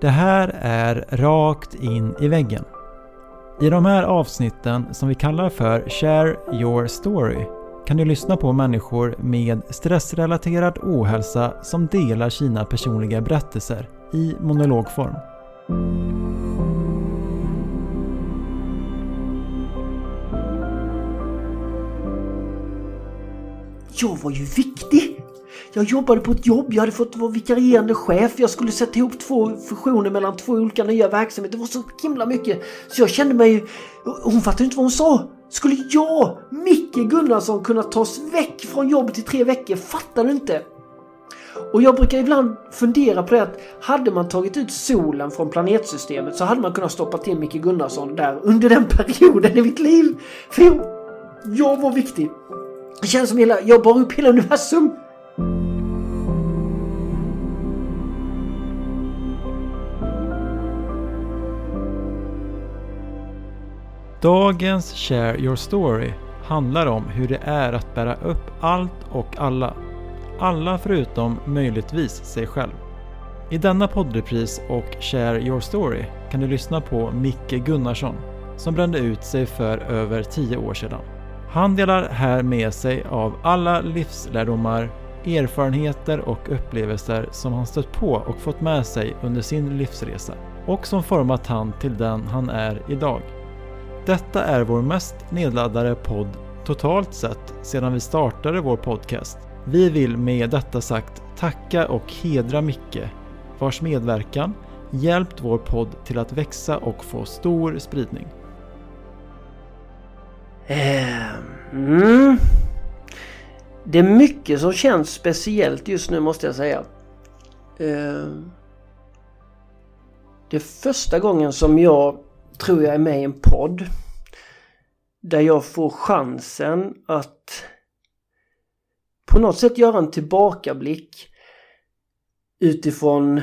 Det här är rakt in i väggen. I de här avsnitten som vi kallar för Share Your Story kan du lyssna på människor med stressrelaterad ohälsa som delar sina personliga berättelser i monologform. Jag var ju viktig! Jag jobbade på ett jobb, jag hade fått vara vikarierande chef, jag skulle sätta ihop två fusioner mellan två olika nya verksamheter. Det var så himla mycket. Så jag kände mig... Hon fattade inte vad hon sa. Skulle jag, Micke Gunnarsson, kunna tas väck från jobbet i tre veckor? Fattar du inte? Och jag brukar ibland fundera på det att hade man tagit ut solen från planetsystemet så hade man kunnat stoppa till Micke Gunnarsson där under den perioden i mitt liv. För jag, jag var viktig. Det känns som hela, jag bar upp hela universum. Dagens Share Your Story handlar om hur det är att bära upp allt och alla. Alla förutom möjligtvis sig själv. I denna poddrepris och Share Your Story kan du lyssna på Micke Gunnarsson som brände ut sig för över tio år sedan. Han delar här med sig av alla livslärdomar, erfarenheter och upplevelser som han stött på och fått med sig under sin livsresa och som format han till den han är idag. Detta är vår mest nedladdade podd totalt sett sedan vi startade vår podcast. Vi vill med detta sagt tacka och hedra Micke vars medverkan hjälpt vår podd till att växa och få stor spridning. Ehm, mm. Det är mycket som känns speciellt just nu måste jag säga. Eh, det är första gången som jag tror jag är med i en podd där jag får chansen att på något sätt göra en tillbakablick utifrån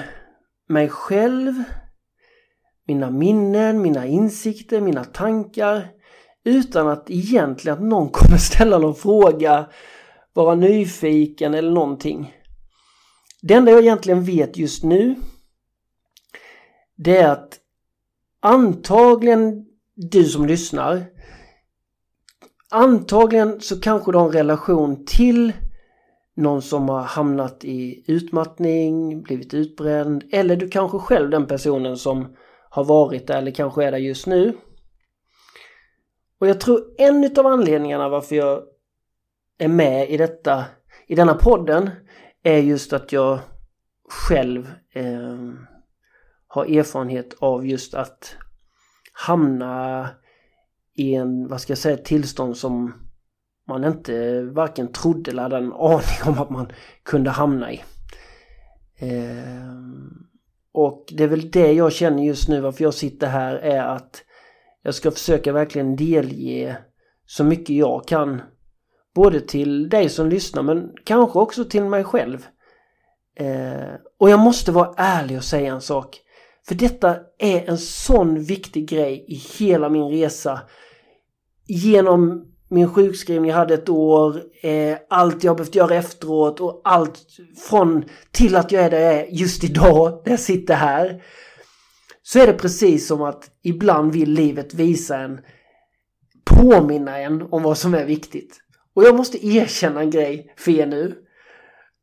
mig själv, mina minnen, mina insikter, mina tankar utan att egentligen att någon kommer ställa någon fråga, vara nyfiken eller någonting. Det enda jag egentligen vet just nu det är att antagligen du som lyssnar antagligen så kanske du har en relation till någon som har hamnat i utmattning, blivit utbränd eller du kanske själv den personen som har varit där eller kanske är där just nu. Och jag tror en av anledningarna varför jag är med i detta, i denna podden är just att jag själv eh, har erfarenhet av just att hamna i en, vad ska jag säga, tillstånd som man inte varken trodde eller hade en aning om att man kunde hamna i. Eh, och det är väl det jag känner just nu varför jag sitter här är att jag ska försöka verkligen delge så mycket jag kan. Både till dig som lyssnar men kanske också till mig själv. Eh, och jag måste vara ärlig och säga en sak. För detta är en sån viktig grej i hela min resa. Genom min sjukskrivning jag hade ett år, eh, allt jag behövt göra efteråt och allt från till att jag är där jag är just idag, där jag sitter här. Så är det precis som att ibland vill livet visa en, påminna en om vad som är viktigt. Och jag måste erkänna en grej för er nu.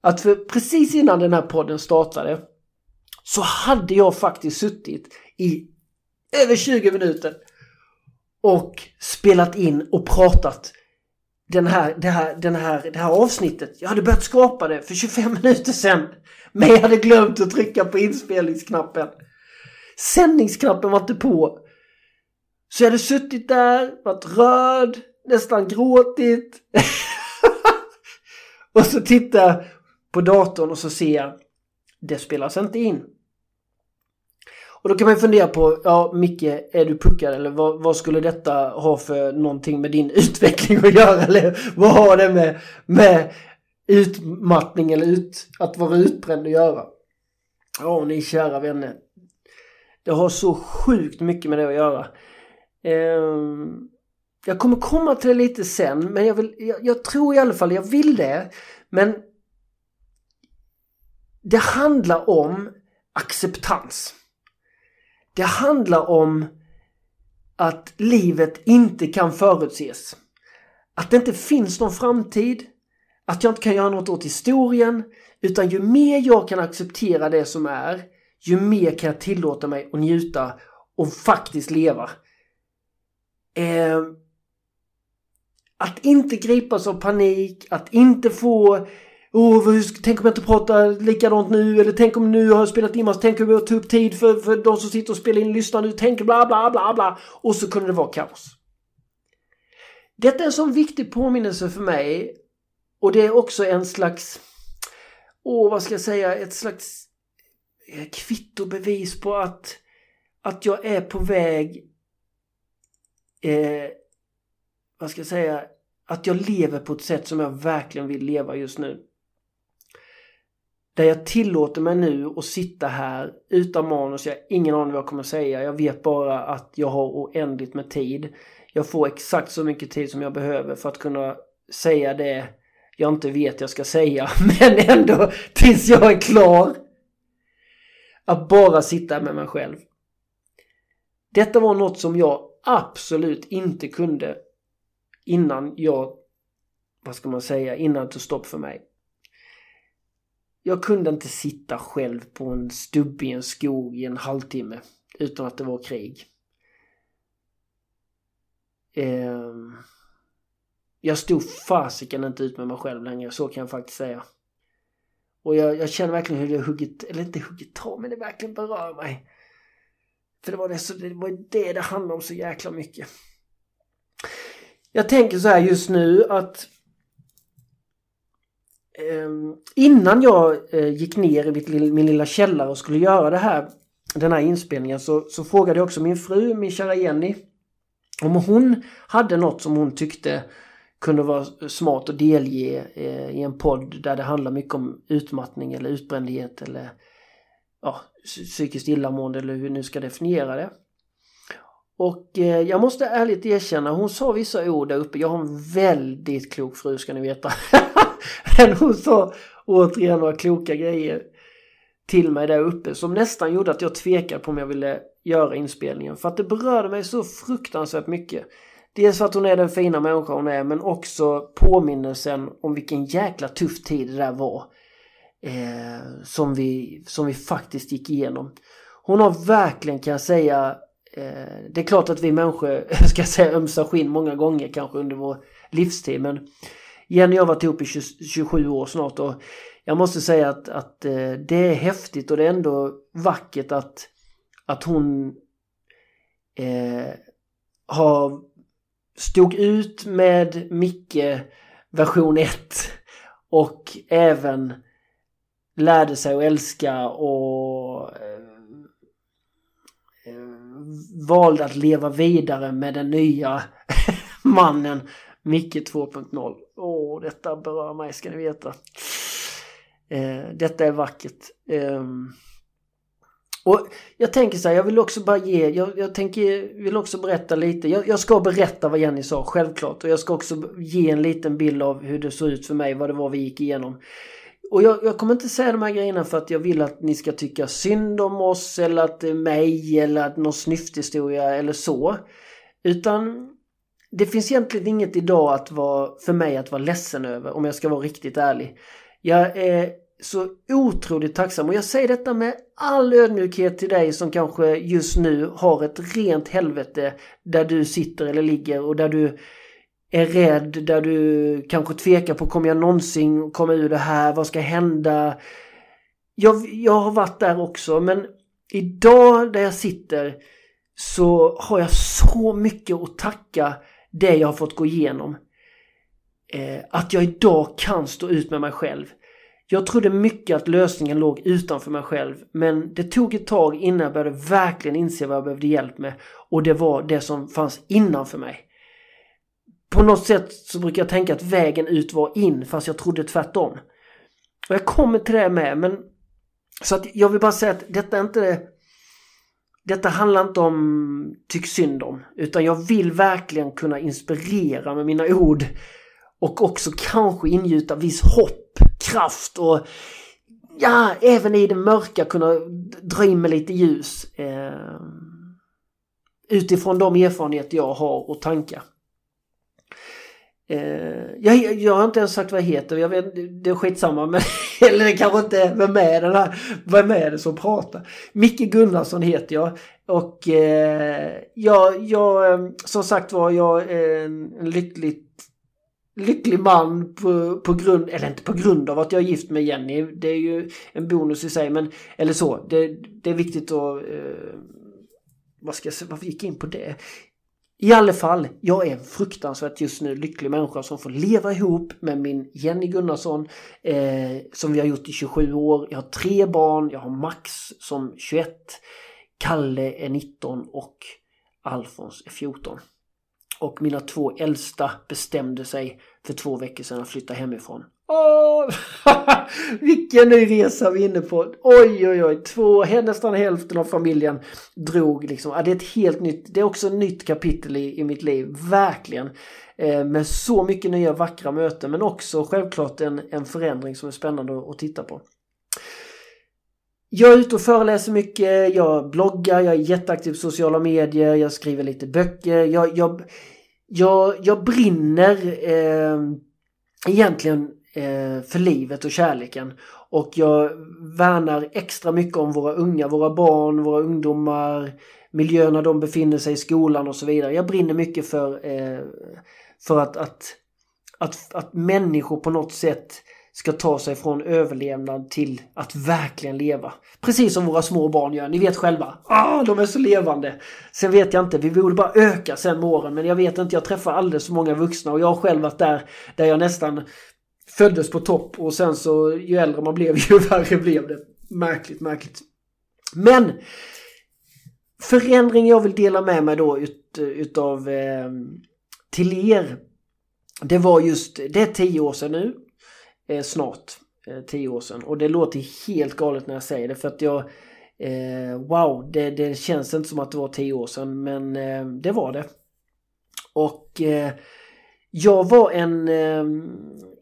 Att för precis innan den här podden startade så hade jag faktiskt suttit i över 20 minuter och spelat in och pratat den här, det, här, den här, det här avsnittet. Jag hade börjat skapa det för 25 minuter sedan. Men jag hade glömt att trycka på inspelningsknappen. Sändningsknappen var inte på. Så jag hade suttit där, varit röd, nästan gråtit. och så tittar jag på datorn och så ser jag det spelas inte in. Och då kan man fundera på, ja Micke, är du puckad eller vad, vad, skulle detta ha för någonting med din utveckling att göra? Eller vad har det med, med utmattning eller ut, att vara utbränd att göra? Ja, ni kära vänner. Det har så sjukt mycket med det att göra. Um, jag kommer komma till det lite sen, men jag, vill, jag, jag tror i alla fall, jag vill det. Men det handlar om acceptans. Det handlar om att livet inte kan förutses. Att det inte finns någon framtid. Att jag inte kan göra något åt historien. Utan ju mer jag kan acceptera det som är, ju mer kan jag tillåta mig att njuta och faktiskt leva. Eh, att inte gripas av panik, att inte få Oh, tänk om jag inte pratar likadant nu? Eller tänk om nu har jag spelat in massa, tänk om jag tar upp tid för, för de som sitter och spelar in lyssnar nu, tänk bla bla bla bla. Och så kunde det vara kaos. Detta är en sån viktig påminnelse för mig. Och det är också en slags, åh vad ska jag säga, ett slags eh, kvittobevis på att, att jag är på väg, eh, vad ska jag säga, att jag lever på ett sätt som jag verkligen vill leva just nu. Där jag tillåter mig nu att sitta här utan manus. Jag har ingen aning vad jag kommer säga. Jag vet bara att jag har oändligt med tid. Jag får exakt så mycket tid som jag behöver för att kunna säga det jag inte vet jag ska säga. Men ändå tills jag är klar. Att bara sitta med mig själv. Detta var något som jag absolut inte kunde innan jag, vad ska man säga, innan det tog stopp för mig. Jag kunde inte sitta själv på en stubb i en skog i en halvtimme utan att det var krig. Ehm, jag stod fasiken inte ut med mig själv längre, så kan jag faktiskt säga. Och jag, jag känner verkligen hur det huggit, eller inte huggit tag, men det verkligen berör mig. För det var det, så, det var det det handlade om så jäkla mycket. Jag tänker så här just nu att ehm, innan jag eh, gick ner i min lilla källare och skulle göra det här, den här inspelningen så, så frågade jag också min fru, min kära Jenny, om hon hade något som hon tyckte kunde vara smart att delge eh, i en podd där det handlar mycket om utmattning eller utbrändhet eller ja, psykiskt illamående eller hur vi nu ska definiera det. Och eh, jag måste ärligt erkänna, hon sa vissa ord där uppe. Jag har en väldigt klok fru ska ni veta. Men hon sa återigen några kloka grejer till mig där uppe som nästan gjorde att jag tvekade på om jag ville göra inspelningen. För att det berörde mig så fruktansvärt mycket. Dels för att hon är den fina människa hon är men också påminnelsen om vilken jäkla tuff tid det där var. Eh, som, vi, som vi faktiskt gick igenom. Hon har verkligen kan jag säga Eh, det är klart att vi människor ska säga ömsa skinn många gånger kanske under vår livstid men Jenny och jag har varit ihop i 27 år snart och jag måste säga att, att eh, det är häftigt och det är ändå vackert att, att hon eh, har stod ut med Micke version 1 och även lärde sig att älska och valde att leva vidare med den nya mannen Micke 2.0. Åh, detta berör mig ska ni veta. Eh, detta är vackert. Eh, och jag tänker så här, jag vill också bara ge, jag, jag tänker, vill också berätta lite. Jag, jag, ska berätta vad Jenny sa, självklart. Och jag ska också ge en liten bild av hur det såg ut för mig, vad det var vi gick igenom. Och jag, jag, kommer inte säga de här grejerna för att jag vill att ni ska tycka synd om oss eller att det är mig eller att någon snyfthistoria eller så. Utan det finns egentligen inget idag att vara, för mig att vara ledsen över om jag ska vara riktigt ärlig. Jag är så otroligt tacksam och jag säger detta med all ödmjukhet till dig som kanske just nu har ett rent helvete där du sitter eller ligger och där du är rädd, där du kanske tvekar på kommer jag någonsin komma ur det här, vad ska hända? Jag, jag har varit där också men idag där jag sitter så har jag så mycket att tacka det jag har fått gå igenom. Eh, att jag idag kan stå ut med mig själv. Jag trodde mycket att lösningen låg utanför mig själv men det tog ett tag innan jag började verkligen inse vad jag behövde hjälp med och det var det som fanns innanför mig. På något sätt så brukar jag tänka att vägen ut var in fast jag trodde tvärtom. Och jag kommer till det med men så att jag vill bara säga att detta är inte detta handlar inte om tyck synd om, utan jag vill verkligen kunna inspirera med mina ord och också kanske ingjuta viss hopp, kraft och ja, även i det mörka kunna dra in med lite ljus. Eh, utifrån de erfarenheter jag har och tankar. Eh, jag, jag har inte ens sagt vad jag heter, jag vet, det är skitsamma. Men, eller det kanske inte, vem är den här, vem är det som pratar? Micke Gunnarsson heter jag. Och eh, jag, jag, eh, som sagt var, jag är en, en lyckligt lycklig man på, på grund, eller inte på grund av att jag är gift med Jenny. Det är ju en bonus i sig, men eller så. Det, det är viktigt att... Eh, vad ska jag säga, varför gick jag in på det? I alla fall, jag är en fruktansvärt just nu lycklig människa som får leva ihop med min Jenny Gunnarsson eh, som vi har gjort i 27 år. Jag har tre barn, jag har Max som 21, Kalle är 19 och Alfons är 14. Och mina två äldsta bestämde sig för två veckor sedan att flytta hemifrån. Åh, vilken ny resa vi är inne på. Oj, oj, oj. Två, nästan hälften av familjen drog liksom. Ja, det är ett helt nytt, det är också ett nytt kapitel i, i mitt liv. Verkligen. Eh, med så mycket nya vackra möten men också självklart en, en förändring som är spännande att, att titta på. Jag är ute och föreläser mycket, jag bloggar, jag är jätteaktiv på sociala medier, jag skriver lite böcker. Jag, jag, jag, jag brinner eh, egentligen Eh, för livet och kärleken. Och jag värnar extra mycket om våra unga, våra barn, våra ungdomar, miljöerna de befinner sig i skolan och så vidare. Jag brinner mycket för, eh, för att, att, att, att människor på något sätt ska ta sig från överlevnad till att verkligen leva. Precis som våra små barn gör. Ni vet själva. Ah, de är så levande. Sen vet jag inte, vi borde bara öka sen med åren. Men jag vet inte, jag träffar alldeles för många vuxna och jag har själv varit där, där jag nästan föddes på topp och sen så ju äldre man blev ju värre blev det. Märkligt, märkligt. Men förändring jag vill dela med mig då ut, utav eh, till er. Det var just, det är tio år sedan nu eh, snart. Eh, tio år sedan. Och det låter helt galet när jag säger det för att jag... Eh, wow, det, det känns inte som att det var tio år sedan men eh, det var det. Och eh, jag var en... Eh,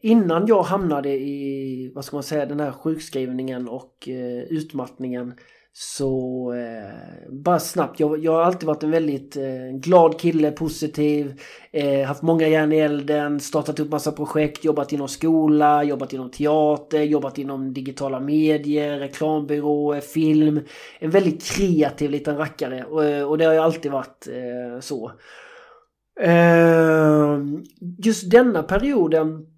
Innan jag hamnade i, vad ska man säga, den här sjukskrivningen och eh, utmattningen så eh, bara snabbt, jag, jag har alltid varit en väldigt eh, glad kille, positiv, eh, haft många järn i elden, startat upp massa projekt, jobbat inom skola, jobbat inom teater, jobbat inom digitala medier, reklambyråer, film. En väldigt kreativ liten rackare och, och det har ju alltid varit eh, så. Eh, just denna perioden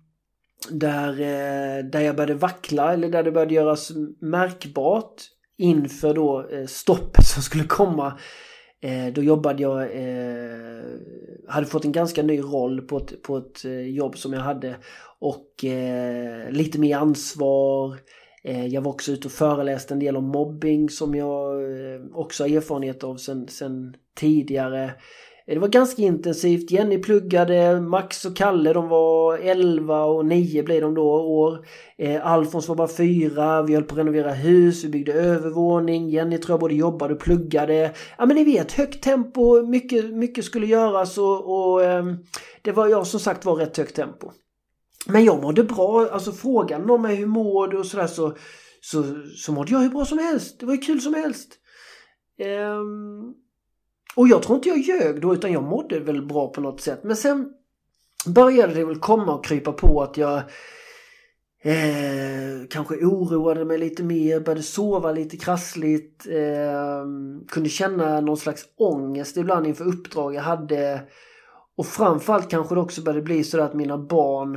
där, eh, där jag började vackla eller där det började göras märkbart inför då eh, stoppet som skulle komma. Eh, då jobbade jag, hade fått en ganska ny roll på ett, på ett jobb som jag hade och lite mer ansvar. Jag var också ute och föreläste en del om mobbing som jag också har erfarenhet av sen, sen tidigare. Det var ganska intensivt. Jenny pluggade, Max och Kalle de var 11 och 9 blev de då år. Eh, Alfons var bara 4, vi höll på att renovera hus, vi byggde övervåning. Jenny tror jag både jobbade och pluggade. Ja men ni vet, högt tempo, mycket, mycket skulle göras och, och eh, det var jag som sagt var rätt högt tempo. Men jag mådde bra, alltså frågan om mig hur mår du och sådär så, så, så mådde jag hur bra som helst. Det var ju kul som helst. Um, och jag tror inte jag ljög då utan jag mådde väl bra på något sätt. Men sen började det väl komma och krypa på att jag eh, kanske oroade mig lite mer, började sova lite krassligt. Eh, kunde känna någon slags ångest ibland inför uppdrag jag hade. Och framförallt kanske det också började bli så att mina barn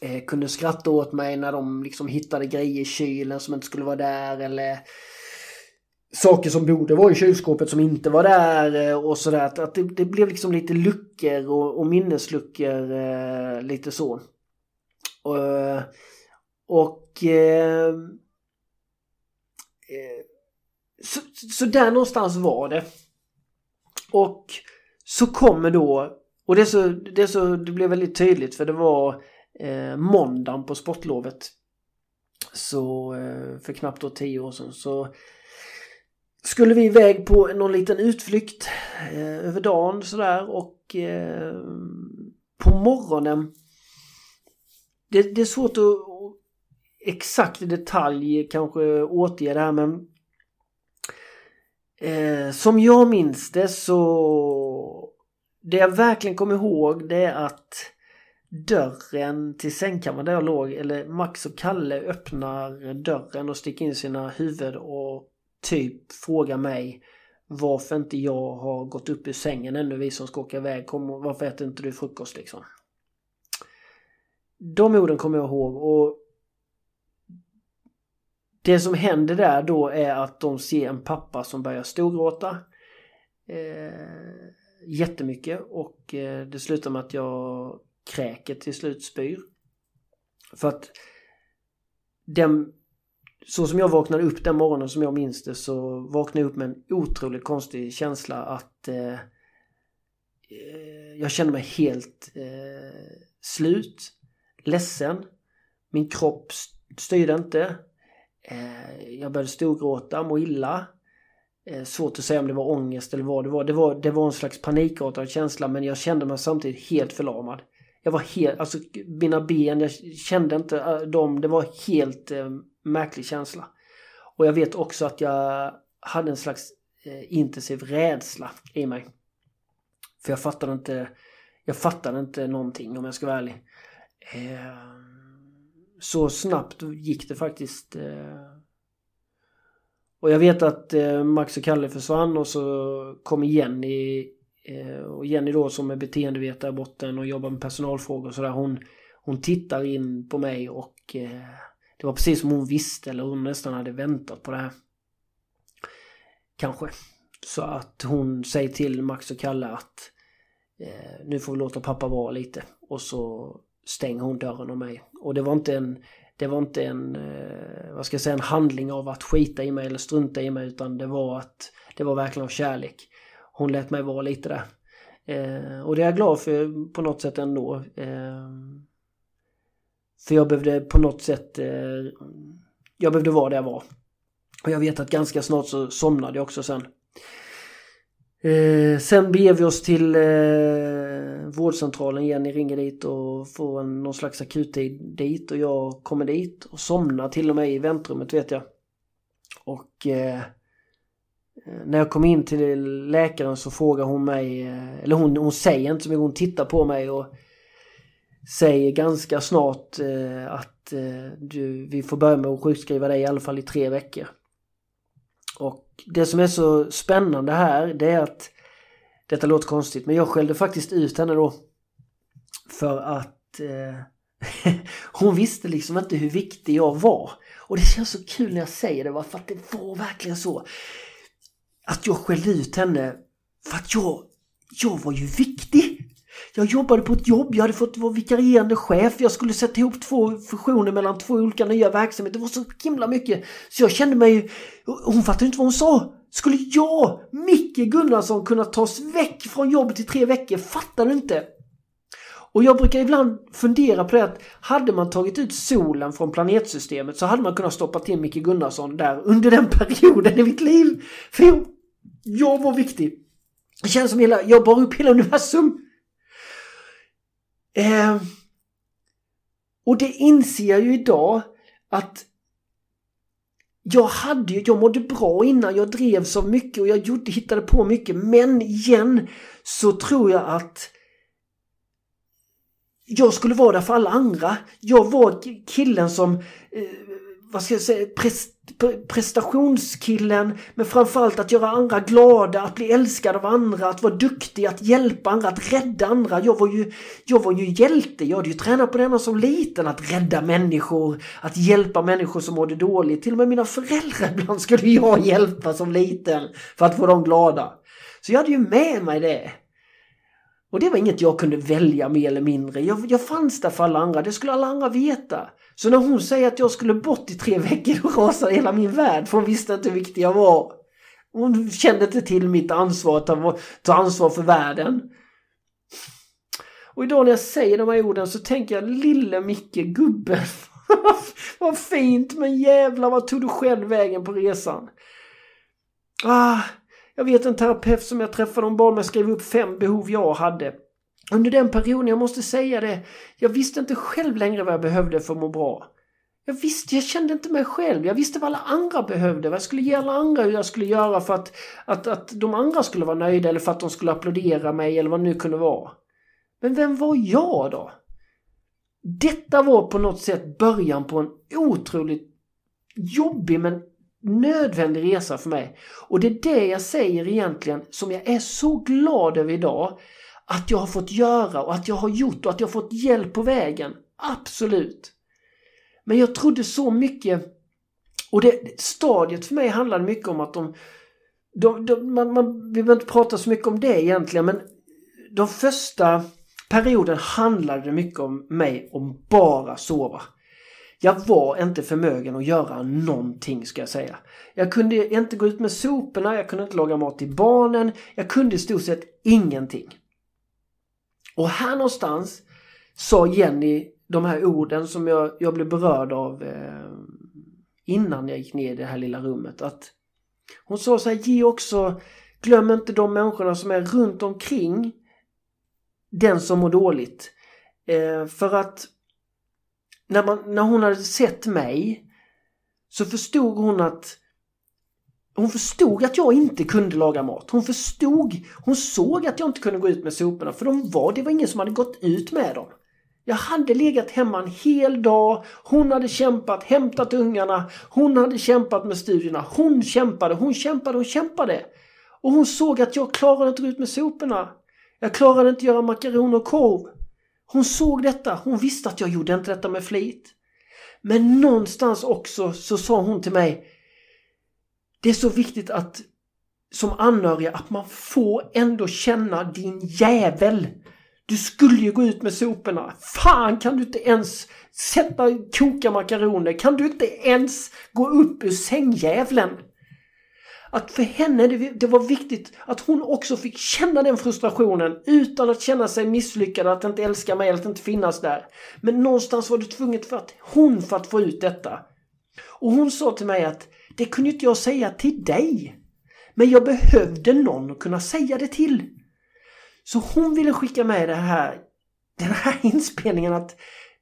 eh, kunde skratta åt mig när de liksom hittade grejer i kylen som inte skulle vara där eller saker som borde vara i kylskåpet som inte var där eh, och sådär. Att, att det, det, blev liksom lite luckor och, och minnesluckor eh, lite så. Och, eh, och eh, eh, så, så där någonstans var det. Och så kommer då, och det, så, det, så, det blev väldigt tydligt för det var eh, måndagen på sportlovet. Så eh, för knappt då tio år sedan så skulle vi iväg på någon liten utflykt eh, över dagen sådär och eh, på morgonen. Det, det, är svårt att exakt i detalj kanske återge det här men Eh, som jag minns det så... Det jag verkligen kommer ihåg det är att dörren till sängkammaren där jag låg, eller Max och Kalle öppnar dörren och sticker in sina huvud och typ frågar mig varför inte jag har gått upp ur sängen ännu, vi som ska åka iväg. Kom, varför äter inte du frukost liksom? De orden kommer jag ihåg och det som händer där då är att de ser en pappa som börjar storgråta eh, jättemycket och eh, det slutar med att jag kräker till slut spyr. För att den, så som jag vaknade upp den morgonen som jag minns det så vaknade jag upp med en otroligt konstig känsla att eh, eh jag kände mig helt eh, slut, ledsen. Min kropp styrde inte. Eh, jag började storgråta, må illa. Eh, svårt att säga om det var ångest eller vad det var. Det var, det var en slags panikartad känsla men jag kände mig samtidigt helt förlamad. Jag var helt, alltså mina ben, jag kände inte eh, dem. Det var helt märklig känsla. Och jag vet också att jag hade en slags eh, intensiv rädsla i mig. För jag fattade inte, jag fattade inte någonting om jag ska vara ärlig. Eh, så snabbt gick det faktiskt. Eh, och jag vet att Max och Kalle försvann och så kom Jenny och Jenny då som är beteendevetare i botten och jobbar med personalfrågor och sådär. Hon, hon tittar in på mig och det var precis som hon visste eller hon nästan hade väntat på det här. Kanske. Så att hon säger till Max och Kalle att eh, nu får vi låta pappa vara lite. Och så stänger hon dörren om mig. Och det var inte en, det var inte en, eh, vad ska jag säga, en handling av att skita i mig eller strunta i mig utan det var att, det var verkligen av kärlek hon lät mig vara lite där. Eh, och det är jag glad för på något sätt ändå. Eh, för jag behövde på något sätt, eh, jag behövde vara där jag var. Och jag vet att ganska snart så somnade jag också sen. Eh, sen beger vi oss till eh, vårdcentralen. Jenny ringer dit och får en, någon slags akuttid dit och jag kommer dit och somnar till och med i väntrummet vet jag. Och eh, när jag kom in till läkaren så frågar hon mig, eh, eller hon, hon säger inte så mycket, hon tittar på mig och säger ganska snart eh, att eh, du, vi får börja med att sjukskriva dig i alla fall i tre veckor. Och det som är så spännande här det är att detta låter konstigt men jag skällde faktiskt ut henne då. För att eh, hon visste liksom inte hur viktig jag var. Och det känns så kul när jag säger det, för att det var verkligen så att jag skällde ut henne för att jag, jag var ju viktig. Jag jobbade på ett jobb, jag hade fått vara vikarierande chef, jag skulle sätta ihop två fusioner mellan två olika nya verksamheter. Det var så himla mycket. Så jag kände mig... Hon fattade inte vad hon sa. Skulle jag, Micke Gunnarsson, kunna tas väck från jobbet i tre veckor? Fattar du inte? Och jag brukar ibland fundera på det att hade man tagit ut solen från planetsystemet så hade man kunnat stoppa in Micke Gunnarsson där under den perioden i mitt liv. För jag, jag var viktig. Det känns som hela, jag bar upp hela universum. Eh, och det inser jag ju idag att jag hade jag mådde bra innan, jag drevs av mycket och jag gjorde, hittade på mycket. Men igen så tror jag att jag skulle vara där för alla andra. Jag var killen som, eh, vad ska jag säga, prest, prestationskillen. Men framförallt att göra andra glada, att bli älskad av andra, att vara duktig, att hjälpa andra, att rädda andra. Jag var ju, jag var ju hjälte. Jag hade ju tränat på denna som liten. Att rädda människor, att hjälpa människor som mådde dåligt. Till och med mina föräldrar ibland skulle jag hjälpa som liten för att få dem glada. Så jag hade ju med mig det. Och det var inget jag kunde välja mer eller mindre. Jag, jag fanns där för alla andra, det skulle alla andra veta. Så när hon säger att jag skulle bort i tre veckor, då rasade hela min värld. För hon visste inte hur viktig jag var. Hon kände inte till mitt ansvar att ta, ansvar för världen. Och idag när jag säger de här orden så tänker jag lille Micke, gubben. vad fint, men jävlar vad tog du själv vägen på resan? Ah, jag vet en terapeut som jag träffade, hon bad mig skriva upp fem behov jag hade. Under den perioden, jag måste säga det, jag visste inte själv längre vad jag behövde för att må bra. Jag visste, jag kände inte mig själv. Jag visste vad alla andra behövde. Vad jag skulle ge alla andra hur jag skulle göra för att, att, att de andra skulle vara nöjda eller för att de skulle applådera mig eller vad det nu kunde vara. Men vem var jag då? Detta var på något sätt början på en otroligt jobbig men nödvändig resa för mig. Och det är det jag säger egentligen som jag är så glad över idag. Att jag har fått göra och att jag har gjort och att jag har fått hjälp på vägen. Absolut. Men jag trodde så mycket och det stadiet för mig handlade mycket om att de, de, de man, man, vi behöver inte prata så mycket om det egentligen men de första perioden handlade det mycket om mig om bara sova. Jag var inte förmögen att göra någonting ska jag säga. Jag kunde inte gå ut med soporna, jag kunde inte laga mat till barnen, jag kunde i stort sett ingenting. Och här någonstans sa Jenny de här orden som jag, jag blev berörd av eh, innan jag gick ner i det här lilla rummet. Att hon sa så här, ge också, glöm inte de människorna som är runt omkring den som mår dåligt. Eh, för att när, man, när hon hade sett mig så förstod hon att hon förstod att jag inte kunde laga mat. Hon förstod, hon såg att jag inte kunde gå ut med soporna för de var, det var ingen som hade gått ut med dem. Jag hade legat hemma en hel dag, hon hade kämpat, hämtat ungarna, hon hade kämpat med studierna, hon kämpade, hon kämpade, hon kämpade. Och hon såg att jag klarade inte att gå ut med soporna. Jag klarade inte att göra makaroner och korv. Hon såg detta, hon visste att jag gjorde inte detta med flit. Men någonstans också så sa hon till mig det är så viktigt att som anhöriga att man får ändå känna din jävel. Du skulle ju gå ut med soporna. Fan kan du inte ens sätta koka makaroner? Kan du inte ens gå upp ur sängjävlen? Att för henne det, det var viktigt att hon också fick känna den frustrationen utan att känna sig misslyckad, att inte älska mig, att inte finnas där. Men någonstans var det tvunget för att hon för att få ut detta. Och hon sa till mig att det kunde inte jag säga till dig. Men jag behövde någon att kunna säga det till. Så hon ville skicka med det här, den här inspelningen att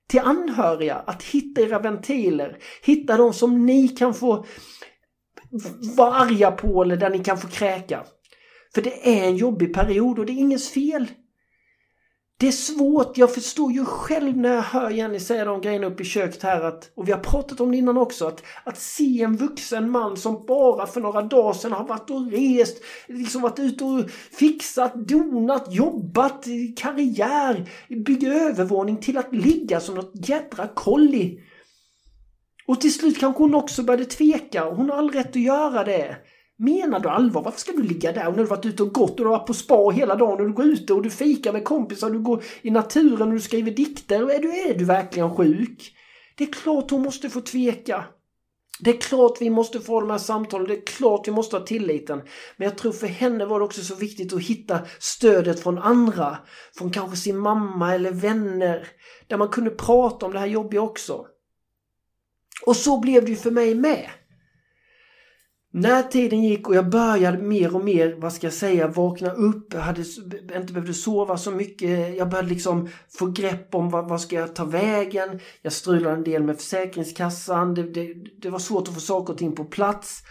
till anhöriga att hitta era ventiler, hitta de som ni kan få vara arga på eller där ni kan få kräka. För det är en jobbig period och det är ingens fel. Det är svårt, jag förstår ju själv när jag hör Jenny säga de grejerna uppe i köket här att, och vi har pratat om det innan också, att, att se en vuxen man som bara för några dagar sedan har varit och rest, liksom varit ute och fixat, donat, jobbat, karriär, bygga övervåning till att ligga som något jädra kolli. Och till slut kanske hon också började tveka. Och hon har all rätt att göra det. Menar du allvar? Varför ska du ligga där? Och när du varit ute och gått och du har varit på spa hela dagen och du går ute och du fikar med kompisar, du går i naturen och du skriver dikter. Är du, är du verkligen sjuk? Det är klart hon måste få tveka. Det är klart vi måste få de här samtalen, det är klart vi måste ha tilliten. Men jag tror för henne var det också så viktigt att hitta stödet från andra. Från kanske sin mamma eller vänner. Där man kunde prata om det här jobbiga också. Och så blev det ju för mig med. Mm. När tiden gick och jag började mer och mer, vad ska jag säga, vakna upp, jag hade inte behövde sova så mycket. Jag började liksom få grepp om vad, vad ska jag ta vägen. Jag strulade en del med Försäkringskassan. Det, det, det var svårt att få saker och ting på plats.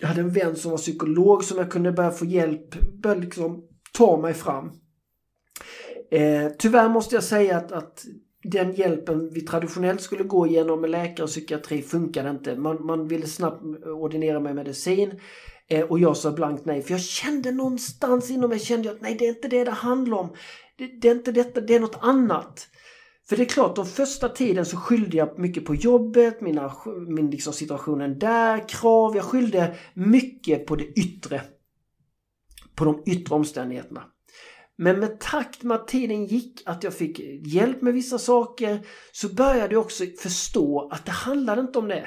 Jag hade en vän som var psykolog som jag kunde börja få hjälp, börja liksom ta mig fram. Eh, tyvärr måste jag säga att, att den hjälpen vi traditionellt skulle gå igenom med läkare och psykiatri funkade inte. Man, man ville snabbt ordinera mig medicin eh, och jag sa blankt nej. För jag kände någonstans inom mig kände jag att nej, det är inte det det handlar om. Det, det är inte detta, det är något annat. För det är klart, de första tiden så skyllde jag mycket på jobbet, mina, min liksom situationen där, krav. Jag skyllde mycket på det yttre. På de yttre omständigheterna. Men med takt med att tiden gick, att jag fick hjälp med vissa saker, så började jag också förstå att det handlade inte om det.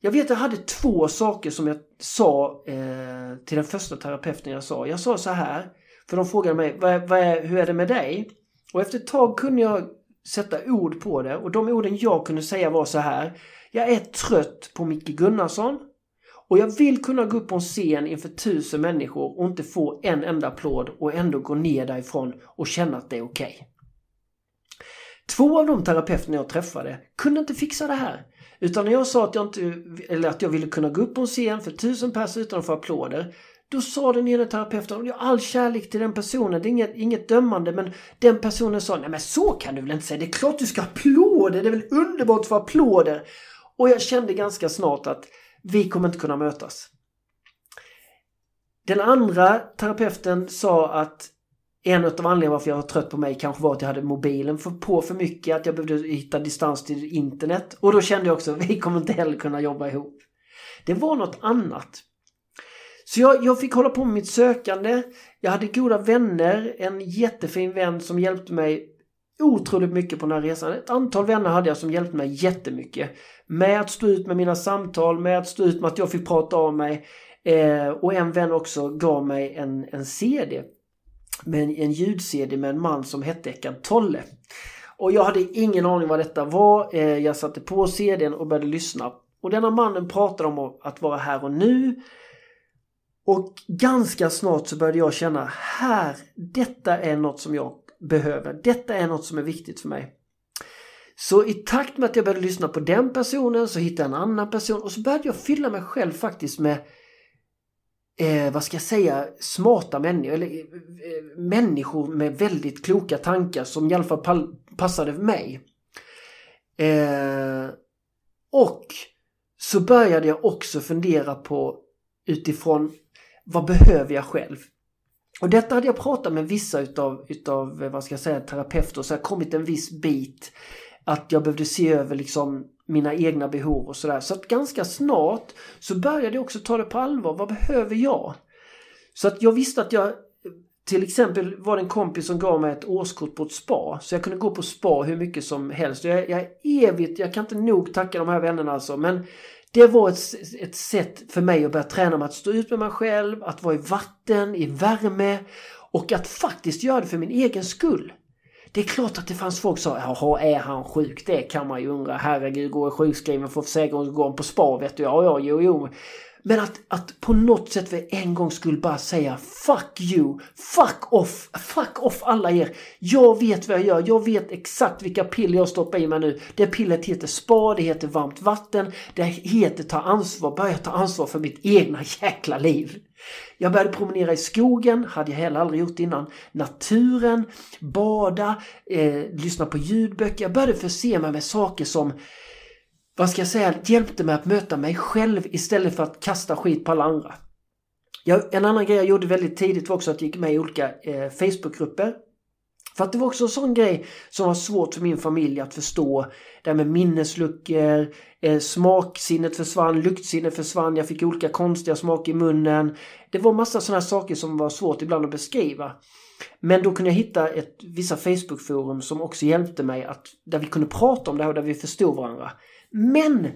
Jag vet att jag hade två saker som jag sa eh, till den första terapeuten jag sa. Jag sa så här, för de frågade mig, vad, vad är, hur är det med dig? Och efter ett tag kunde jag sätta ord på det och de orden jag kunde säga var så här. Jag är trött på Micke Gunnarsson. Och jag vill kunna gå upp på en scen inför tusen människor och inte få en enda applåd och ändå gå ner därifrån och känna att det är okej. Okay. Två av de terapeuterna jag träffade kunde inte fixa det här. Utan när jag sa att jag, inte, eller att jag ville kunna gå upp på en scen för tusen personer utan att få applåder. Då sa den ena terapeuten, och jag har all kärlek till den personen, det är inget, inget dömande, men den personen sa, nej men så kan du väl inte säga, det är klart du ska ha applåder, det är väl underbart att få applåder. Och jag kände ganska snart att vi kommer inte kunna mötas. Den andra terapeuten sa att en av anledningarna varför jag var trött på mig kanske var att jag hade mobilen för, på för mycket, att jag behövde hitta distans till internet. Och då kände jag också, vi kommer inte heller kunna jobba ihop. Det var något annat. Så jag, jag fick hålla på med mitt sökande. Jag hade goda vänner, en jättefin vän som hjälpte mig otroligt mycket på den här resan. Ett antal vänner hade jag som hjälpte mig jättemycket. Med att stå ut med mina samtal, med att stå ut med att jag fick prata av mig. Eh, och en vän också gav mig en, en CD. Med en, en ljud-CD med en man som hette Eckart Tolle. Och jag hade ingen aning vad detta var. Eh, jag satte på CDn och började lyssna. Och denna mannen pratade om att vara här och nu. Och ganska snart så började jag känna här, detta är något som jag behöver. Detta är något som är viktigt för mig. Så i takt med att jag började lyssna på den personen så hittade jag en annan person och så började jag fylla mig själv faktiskt med eh, vad ska jag säga, smarta människor, eller eh, människor med väldigt kloka tankar som i alla fall passade för mig. Eh, och så började jag också fundera på utifrån vad behöver jag själv? Och detta hade jag pratat med vissa utav, utav eh, vad ska jag säga, terapeuter så jag kommit en viss bit att jag behövde se över liksom mina egna behov och sådär. Så att ganska snart så började jag också ta det på allvar. Vad behöver jag? Så att jag visste att jag till exempel var det en kompis som gav mig ett årskort på ett spa. Så jag kunde gå på spa hur mycket som helst. Jag, jag är evigt, jag kan inte nog tacka de här vännerna alltså. Men det var ett, ett sätt för mig att börja träna med att stå ut med mig själv, att vara i vatten, i värme och att faktiskt göra det för min egen skull. Det är klart att det fanns folk som sa jaha är han sjuk? Det kan man ju undra. Herregud, går jag sjukskriven för försäkringen går på spa vet du. Ja, ja, jo, jo. Men att, att på något sätt för en gång skulle bara säga Fuck you! Fuck off! Fuck off alla er! Jag vet vad jag gör. Jag vet exakt vilka piller jag stoppar i mig nu. Det pillret heter spa, det heter varmt vatten, det heter ta ansvar. Börja ta ansvar för mitt egna jäkla liv. Jag började promenera i skogen, hade jag heller aldrig gjort innan. Naturen, bada, eh, lyssna på ljudböcker. Jag började förse mig med saker som vad ska jag säga, hjälpte mig att möta mig själv istället för att kasta skit på alla andra. Jag, en annan grej jag gjorde väldigt tidigt var också att jag gick med i olika eh, Facebookgrupper. För att det var också en sån grej som var svårt för min familj att förstå. Det här med minnesluckor, eh, smaksinnet försvann, luktsinnet försvann, jag fick olika konstiga smaker i munnen. Det var massa sådana saker som var svårt ibland att beskriva. Men då kunde jag hitta ett, vissa Facebookforum som också hjälpte mig att där vi kunde prata om det här och där vi förstod varandra. Men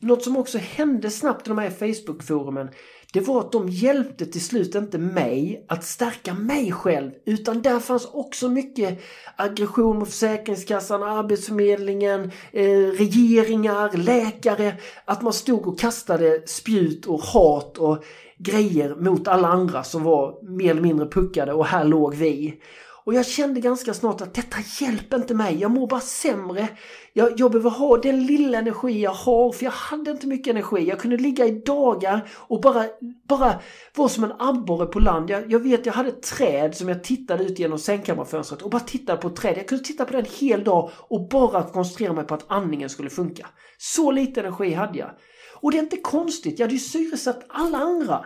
något som också hände snabbt i de här Facebookforumen det var att de hjälpte till slut inte mig att stärka mig själv utan där fanns också mycket aggression mot Försäkringskassan, Arbetsförmedlingen, eh, regeringar, läkare. Att man stod och kastade spjut och hat och grejer mot alla andra som var mer eller mindre puckade och här låg vi. Och jag kände ganska snart att detta hjälper inte mig. Jag mår bara sämre. Jag, jag behöver ha den lilla energi jag har för jag hade inte mycket energi. Jag kunde ligga i dagar och bara, bara vara som en abborre på land. Jag, jag vet jag hade ett träd som jag tittade ut genom sängkammarfönstret och bara tittade på ett träd. Jag kunde titta på den en hel dag och bara koncentrera mig på att andningen skulle funka. Så lite energi hade jag. Och det är inte konstigt, jag hade ju syresatt alla andra.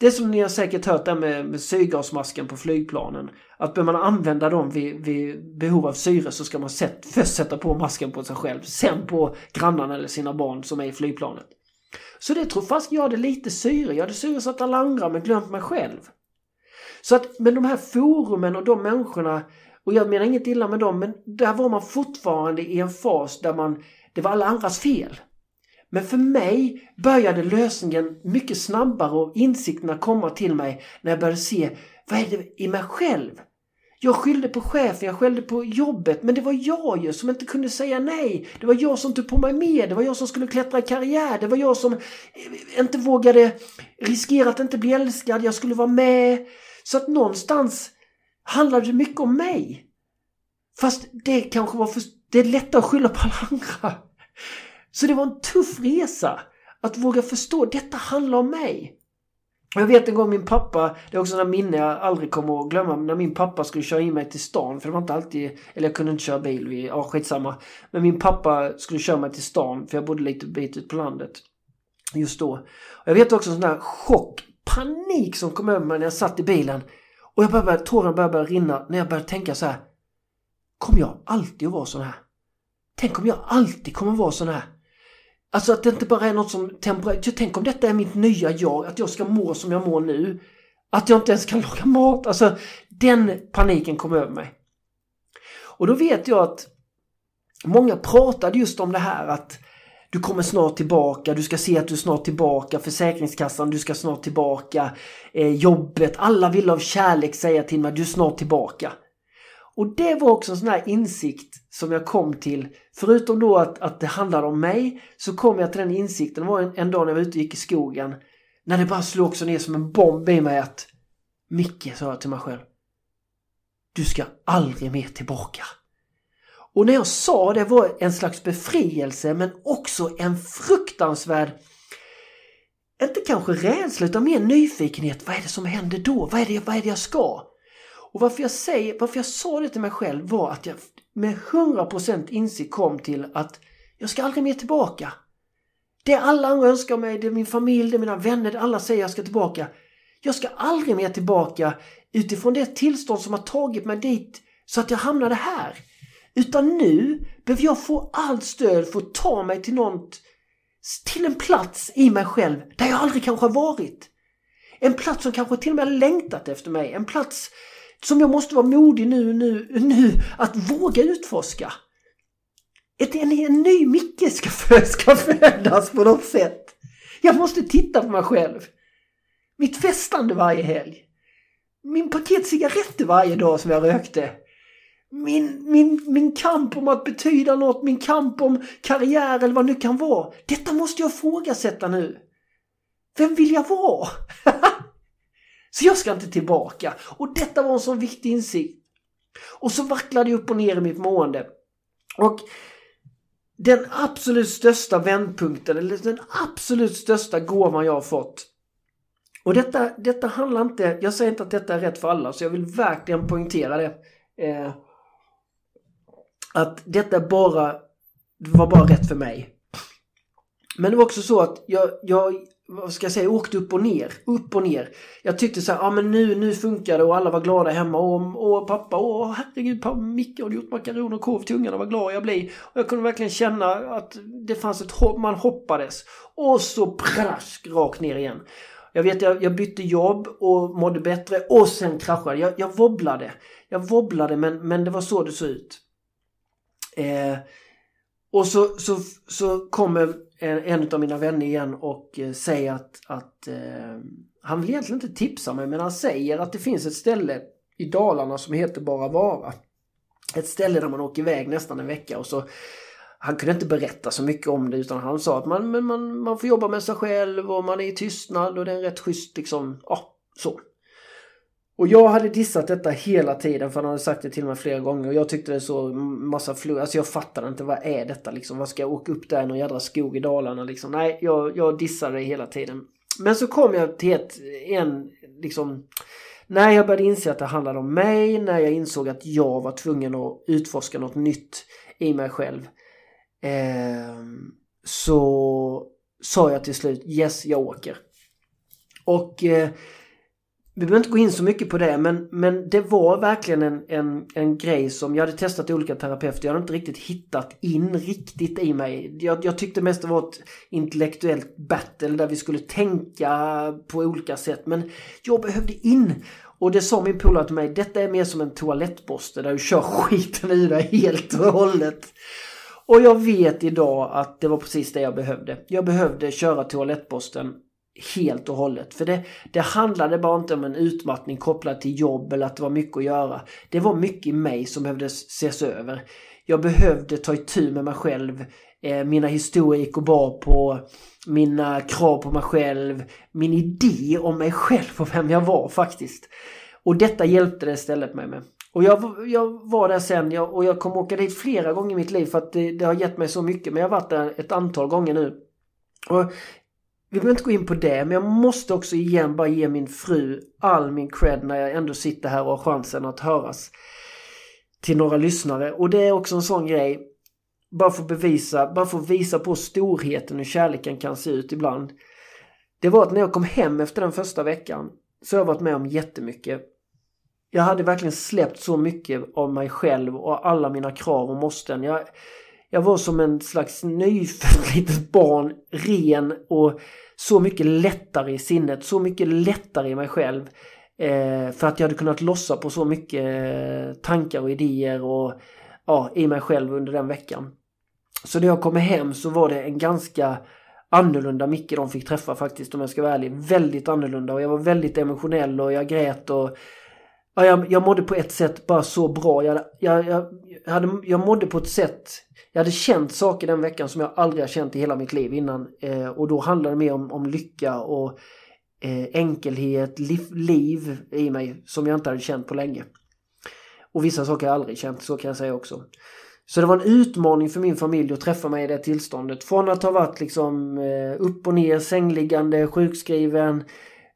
Det är som ni har säkert hört där med, med syrgasmasken på flygplanen. Att bör man använda dem vid, vid behov av syre så ska man sätt, först sätta på masken på sig själv. Sen på grannarna eller sina barn som är i flygplanet. Så det tror fast jag hade lite syre. Jag hade syresatt alla andra men glömt mig själv. Så att, men de här forumen och de människorna, och jag menar inget illa med dem, men där var man fortfarande i en fas där man, det var alla andras fel. Men för mig började lösningen mycket snabbare och insikterna komma till mig när jag började se vad är det i mig själv? Jag skyllde på chefen, jag skällde på jobbet, men det var jag ju som inte kunde säga nej. Det var jag som tog på mig mer, det var jag som skulle klättra i karriär, det var jag som eh, inte vågade riskera att inte bli älskad, jag skulle vara med. Så att någonstans handlade det mycket om mig. Fast det kanske var för det är lättare att skylla på alla andra. Så det var en tuff resa att våga förstå, detta handlar om mig. Jag vet en gång min pappa, det är också en minne jag aldrig kommer att glömma, när min pappa skulle köra in mig till stan, för det var inte alltid, eller jag kunde inte köra bil, vi, ja skitsamma. Men min pappa skulle köra mig till stan, för jag bodde lite bit ut på landet. Just då. Och jag vet också en sån där chock, panik som kom över mig när jag satt i bilen. Och jag började, tårarna började, började rinna när jag började tänka så här. Kommer jag alltid att vara sån här? Tänk om jag alltid kommer att vara sån här? Alltså att det inte bara är något som temporärt. Typ, tänk om detta är mitt nya jag, att jag ska må som jag mår nu. Att jag inte ens kan laga mat. Alltså den paniken kom över mig. Och då vet jag att många pratade just om det här att du kommer snart tillbaka, du ska se att du är snart tillbaka, Försäkringskassan, du ska snart tillbaka, eh, jobbet, alla vill av kärlek säga till mig, du är snart tillbaka. Och det var också en sån här insikt som jag kom till. Förutom då att, att det handlade om mig så kom jag till den insikten. Det var en, en dag när jag var ute och gick i skogen. När det bara slog också ner som en bomb i mig att Micke, sa jag till mig själv. Du ska aldrig mer tillbaka. Och när jag sa det var en slags befrielse men också en fruktansvärd inte kanske rädsla utan mer nyfikenhet. Vad är det som händer då? Vad är det, vad är det jag ska? Och varför jag, säger, varför jag sa det till mig själv var att jag med 100% insikt kom till att jag ska aldrig mer tillbaka. Det alla andra önskar mig, det är min familj, det är mina vänner, det alla säger jag ska tillbaka. Jag ska aldrig mer tillbaka utifrån det tillstånd som har tagit mig dit så att jag hamnade här. Utan nu behöver jag få allt stöd för att ta mig till något, till en plats i mig själv där jag aldrig kanske har varit. En plats som kanske till och med har längtat efter mig. En plats som jag måste vara modig nu, nu, nu att våga utforska. Ett, en, en ny Micke ska, ska födas på något sätt. Jag måste titta på mig själv. Mitt festande varje helg. Min paket cigaretter varje dag som jag rökte. Min, min, min kamp om att betyda något, min kamp om karriär eller vad det nu kan vara. Detta måste jag ifrågasätta nu. Vem vill jag vara? Så jag ska inte tillbaka. Och detta var en sån viktig insikt. Och så vacklade jag upp och ner i mitt mående. Och den absolut största vändpunkten, eller den absolut största gåvan jag har fått. Och detta, detta handlar inte, jag säger inte att detta är rätt för alla, så jag vill verkligen poängtera det. Eh, att detta bara, det var bara rätt för mig. Men det var också så att jag, jag vad ska jag säga, åkte upp och ner. Upp och ner. Jag tyckte så här, ja men nu, nu funkar det och alla var glada hemma och, och pappa, åh herregud, pappa Micke har gjort makaroner och korv till ungarna, vad glad jag blir. Och jag kunde verkligen känna att det fanns ett hopp, man hoppades. Och så prask rakt ner igen. Jag vet, jag, jag bytte jobb och mådde bättre och sen kraschade jag. Jag wobblade. Jag wobblade men, men det var så det såg ut. Eh, och så, så, så kommer en, en av mina vänner igen och eh, säger att, att eh, han vill egentligen inte tipsa mig men han säger att det finns ett ställe i Dalarna som heter Bara Vara. Ett ställe där man åker iväg nästan en vecka och så han kunde inte berätta så mycket om det utan han sa att man, man, man får jobba med sig själv och man är i tystnad och det är en rätt schysst liksom, ja, så. Och jag hade dissat detta hela tiden för han hade sagt det till mig flera gånger och jag tyckte det så massa flu. Alltså jag fattade inte vad är detta liksom. Vad ska jag åka upp där i någon jädra skog i Dalarna liksom. Nej, jag, jag dissade det hela tiden. Men så kom jag till ett, en liksom när jag började inse att det handlade om mig, när jag insåg att jag var tvungen att utforska något nytt i mig själv. Eh, så sa jag till slut yes, jag åker. Och eh, vi behöver inte gå in så mycket på det men, men det var verkligen en, en, en grej som jag hade testat olika terapeuter. Jag hade inte riktigt hittat in riktigt i mig. Jag, jag tyckte mest det var ett intellektuellt battle där vi skulle tänka på olika sätt. Men jag behövde in. Och det sa min polare till mig, detta är mer som en toalettborste där du kör skiten ur dig helt och hållet. Och jag vet idag att det var precis det jag behövde. Jag behövde köra toalettborsten helt och hållet. För det, det handlade bara inte om en utmattning kopplad till jobb eller att det var mycket att göra. Det var mycket i mig som behövde ses över. Jag behövde ta itu med mig själv. Eh, mina historier gick och bar på mina krav på mig själv. Min idé om mig själv och vem jag var faktiskt. Och detta hjälpte det istället mig med. Och jag, jag var där sen jag, och jag kommer åka dit flera gånger i mitt liv för att det, det har gett mig så mycket. Men jag har varit där ett antal gånger nu. Och vi behöver inte gå in på det, men jag måste också igen bara ge min fru all min cred när jag ändå sitter här och har chansen att höras till några lyssnare. Och det är också en sån grej, bara för att bevisa, bara för att visa på storheten hur kärleken kan se ut ibland. Det var att när jag kom hem efter den första veckan så har jag varit med om jättemycket. Jag hade verkligen släppt så mycket av mig själv och alla mina krav och måsten. Jag, jag var som en slags nyfött litet barn, ren och så mycket lättare i sinnet, så mycket lättare i mig själv. Eh, för att jag hade kunnat lossa på så mycket eh, tankar och idéer och ja, i mig själv under den veckan. Så när jag kom hem så var det en ganska annorlunda Micke de fick träffa faktiskt om jag ska vara ärlig. Väldigt annorlunda och jag var väldigt emotionell och jag grät och ja, jag, jag mådde på ett sätt bara så bra. Jag, jag, jag, hade, jag mådde på ett sätt, jag hade känt saker den veckan som jag aldrig har känt i hela mitt liv innan. Eh, och då handlade det mer om, om lycka och eh, enkelhet, liv, liv i mig som jag inte hade känt på länge. Och vissa saker har jag aldrig känt, så kan jag säga också. Så det var en utmaning för min familj att träffa mig i det tillståndet. Från att ha varit liksom eh, upp och ner, sängliggande, sjukskriven.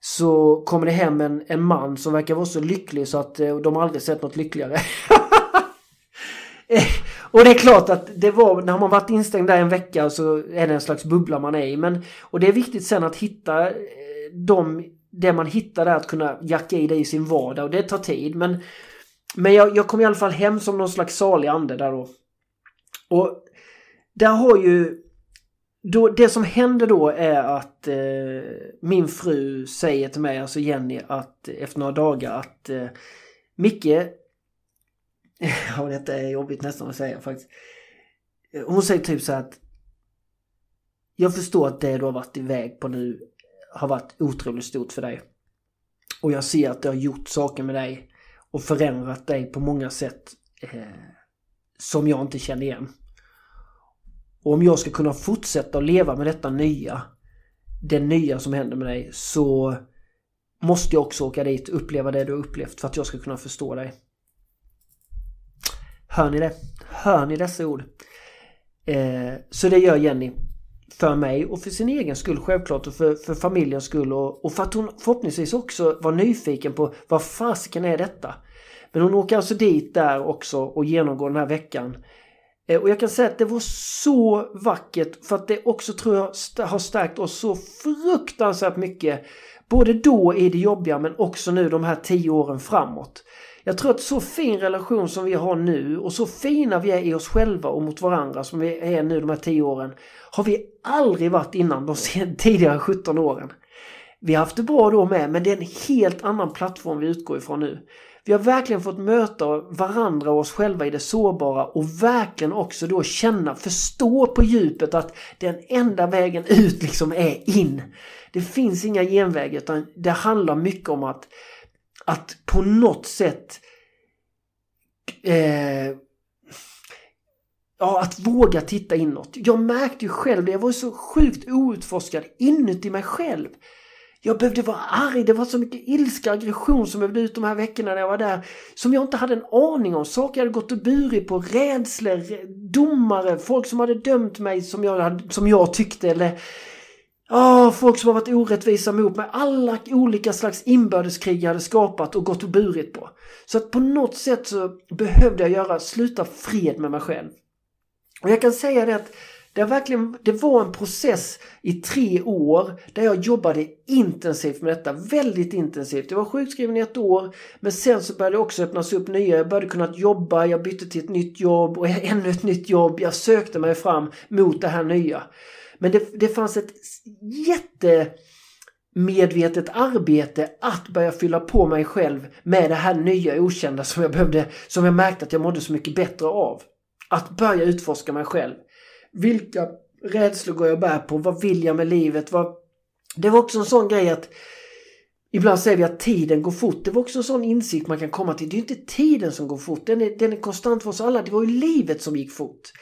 Så kommer det hem en, en man som verkar vara så lycklig så att eh, de aldrig sett något lyckligare. Eh, och det är klart att det var, när man varit instängd där en vecka så är det en slags bubbla man är i. Men, och det är viktigt sen att hitta eh, de, det man hittar där att kunna jacka i det i sin vardag och det tar tid. Men, men jag, jag kom i alla fall hem som någon slags salig ande där då. Och där har ju då, det som händer då är att eh, min fru säger till mig, alltså Jenny, att efter några dagar att eh, Micke, ja detta är jobbigt nästan att säga faktiskt. Hon säger typ så att jag förstår att det du har varit iväg på nu har varit otroligt stort för dig. Och jag ser att det har gjort saker med dig och förändrat dig på många sätt eh, som jag inte känner igen. Och om jag ska kunna fortsätta att leva med detta nya, det nya som händer med dig, så måste jag också åka dit och uppleva det du har upplevt för att jag ska kunna förstå dig. Hör ni det? Hör ni dessa ord? Eh, så det gör Jenny för mig och för sin egen skull självklart och för, för familjens skull och, och för att hon förhoppningsvis också var nyfiken på vad fasiken är detta? Men hon åker alltså dit där också och genomgår den här veckan. Eh, och jag kan säga att det var så vackert för att det också tror jag har stärkt oss så fruktansvärt mycket. Både då i det jobbiga men också nu de här tio åren framåt. Jag tror att så fin relation som vi har nu och så fina vi är i oss själva och mot varandra som vi är nu de här 10 åren har vi aldrig varit innan de tidigare 17 åren. Vi har haft det bra då med men det är en helt annan plattform vi utgår ifrån nu. Vi har verkligen fått möta varandra och oss själva i det sårbara och verkligen också då känna, förstå på djupet att den enda vägen ut liksom är in. Det finns inga genvägar utan det handlar mycket om att, att på något sätt eh, Ja, att våga titta inåt. Jag märkte ju själv det, jag var så sjukt outforskad inuti mig själv. Jag behövde vara arg, det var så mycket ilska och aggression som behövde ut de här veckorna när jag var där. Som jag inte hade en aning om. Saker jag hade gått och burit på, rädslor, domare, folk som hade dömt mig som jag, som jag tyckte eller Oh, folk som har varit orättvisa mot mig. Alla olika slags inbördeskrig jag hade skapat och gått och burit på. Så att på något sätt så behövde jag göra, sluta fred med mig själv. Och jag kan säga det att det, verkligen, det var en process i tre år där jag jobbade intensivt med detta. Väldigt intensivt. Jag var sjukskriven i ett år men sen så började det också öppnas upp nya. Jag började kunna jobba, jag bytte till ett nytt jobb och ännu ett nytt jobb. Jag sökte mig fram mot det här nya. Men det, det fanns ett jätte medvetet arbete att börja fylla på mig själv med det här nya okända som jag behövde, som jag märkte att jag mådde så mycket bättre av. Att börja utforska mig själv. Vilka rädslor går jag bär på? Vad vill jag med livet? Vad... Det var också en sån grej att Ibland säger vi att tiden går fort. Det var också en sån insikt man kan komma till. Det är inte tiden som går fort. Den är, den är konstant för oss alla. Det var ju livet som gick fort.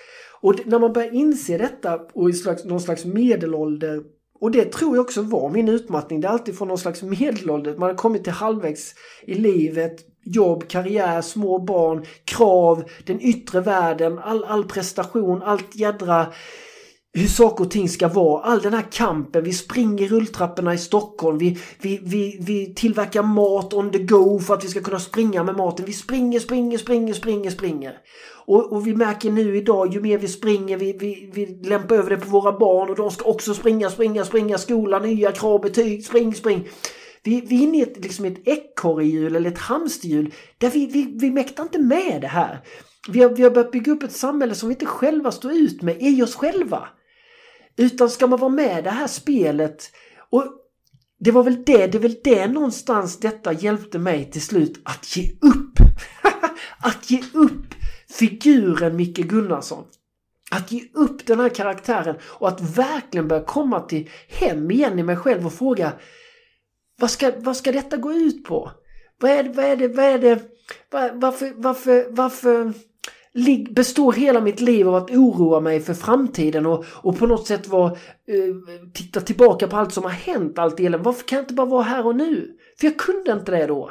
Och när man börjar inse detta och i slags, någon slags medelålder Och det tror jag också var min utmattning. Det är alltid från någon slags medelålder. Man har kommit till halvvägs i livet. Jobb, karriär, små barn, krav, den yttre världen, all, all prestation, allt jädra hur saker och ting ska vara. All den här kampen. Vi springer rulltrapporna i Stockholm. Vi, vi, vi, vi tillverkar mat on the go för att vi ska kunna springa med maten. Vi springer, springer, springer, springer, springer. Och, och vi märker nu idag, ju mer vi springer, vi, vi, vi lämpar över det på våra barn och de ska också springa, springa, springa, skola, nya krav, betyg, spring, spring. Vi, vi är inne i ett, liksom ett ekorrhjul eller ett hamsterhjul där vi, vi, vi mäktar inte med det här. Vi har, vi har börjat bygga upp ett samhälle som vi inte själva står ut med i oss själva. Utan ska man vara med i det här spelet och det var väl det, det är väl det någonstans detta hjälpte mig till slut att ge upp. att ge upp figuren Micke Gunnarsson. Att ge upp den här karaktären och att verkligen börja komma till hem igen i mig själv och fråga vad ska, vad ska detta gå ut på? Vad är det, vad är det, vad är det, var, varför, varför, varför består hela mitt liv av att oroa mig för framtiden och, och på något sätt vara, eh, titta tillbaka på allt som har hänt, allt elände. Varför kan jag inte bara vara här och nu? För jag kunde inte det då.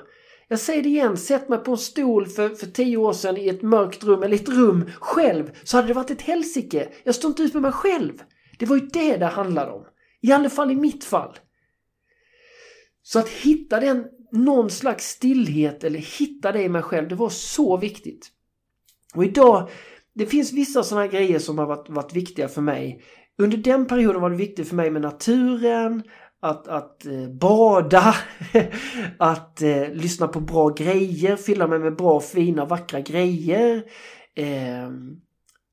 Jag säger det igen, sätt mig på en stol för, för tio år sedan i ett mörkt rum, eller ett rum själv, så hade det varit ett helsike. Jag står inte ut med mig själv. Det var ju det det handlade om. I alla fall i mitt fall. Så att hitta den, någon slags stillhet eller hitta det i mig själv, det var så viktigt. Och idag, det finns vissa sådana grejer som har varit, varit viktiga för mig. Under den perioden var det viktigt för mig med naturen, att, att eh, bada, att eh, lyssna på bra grejer, fylla mig med bra, fina, vackra grejer. Eh,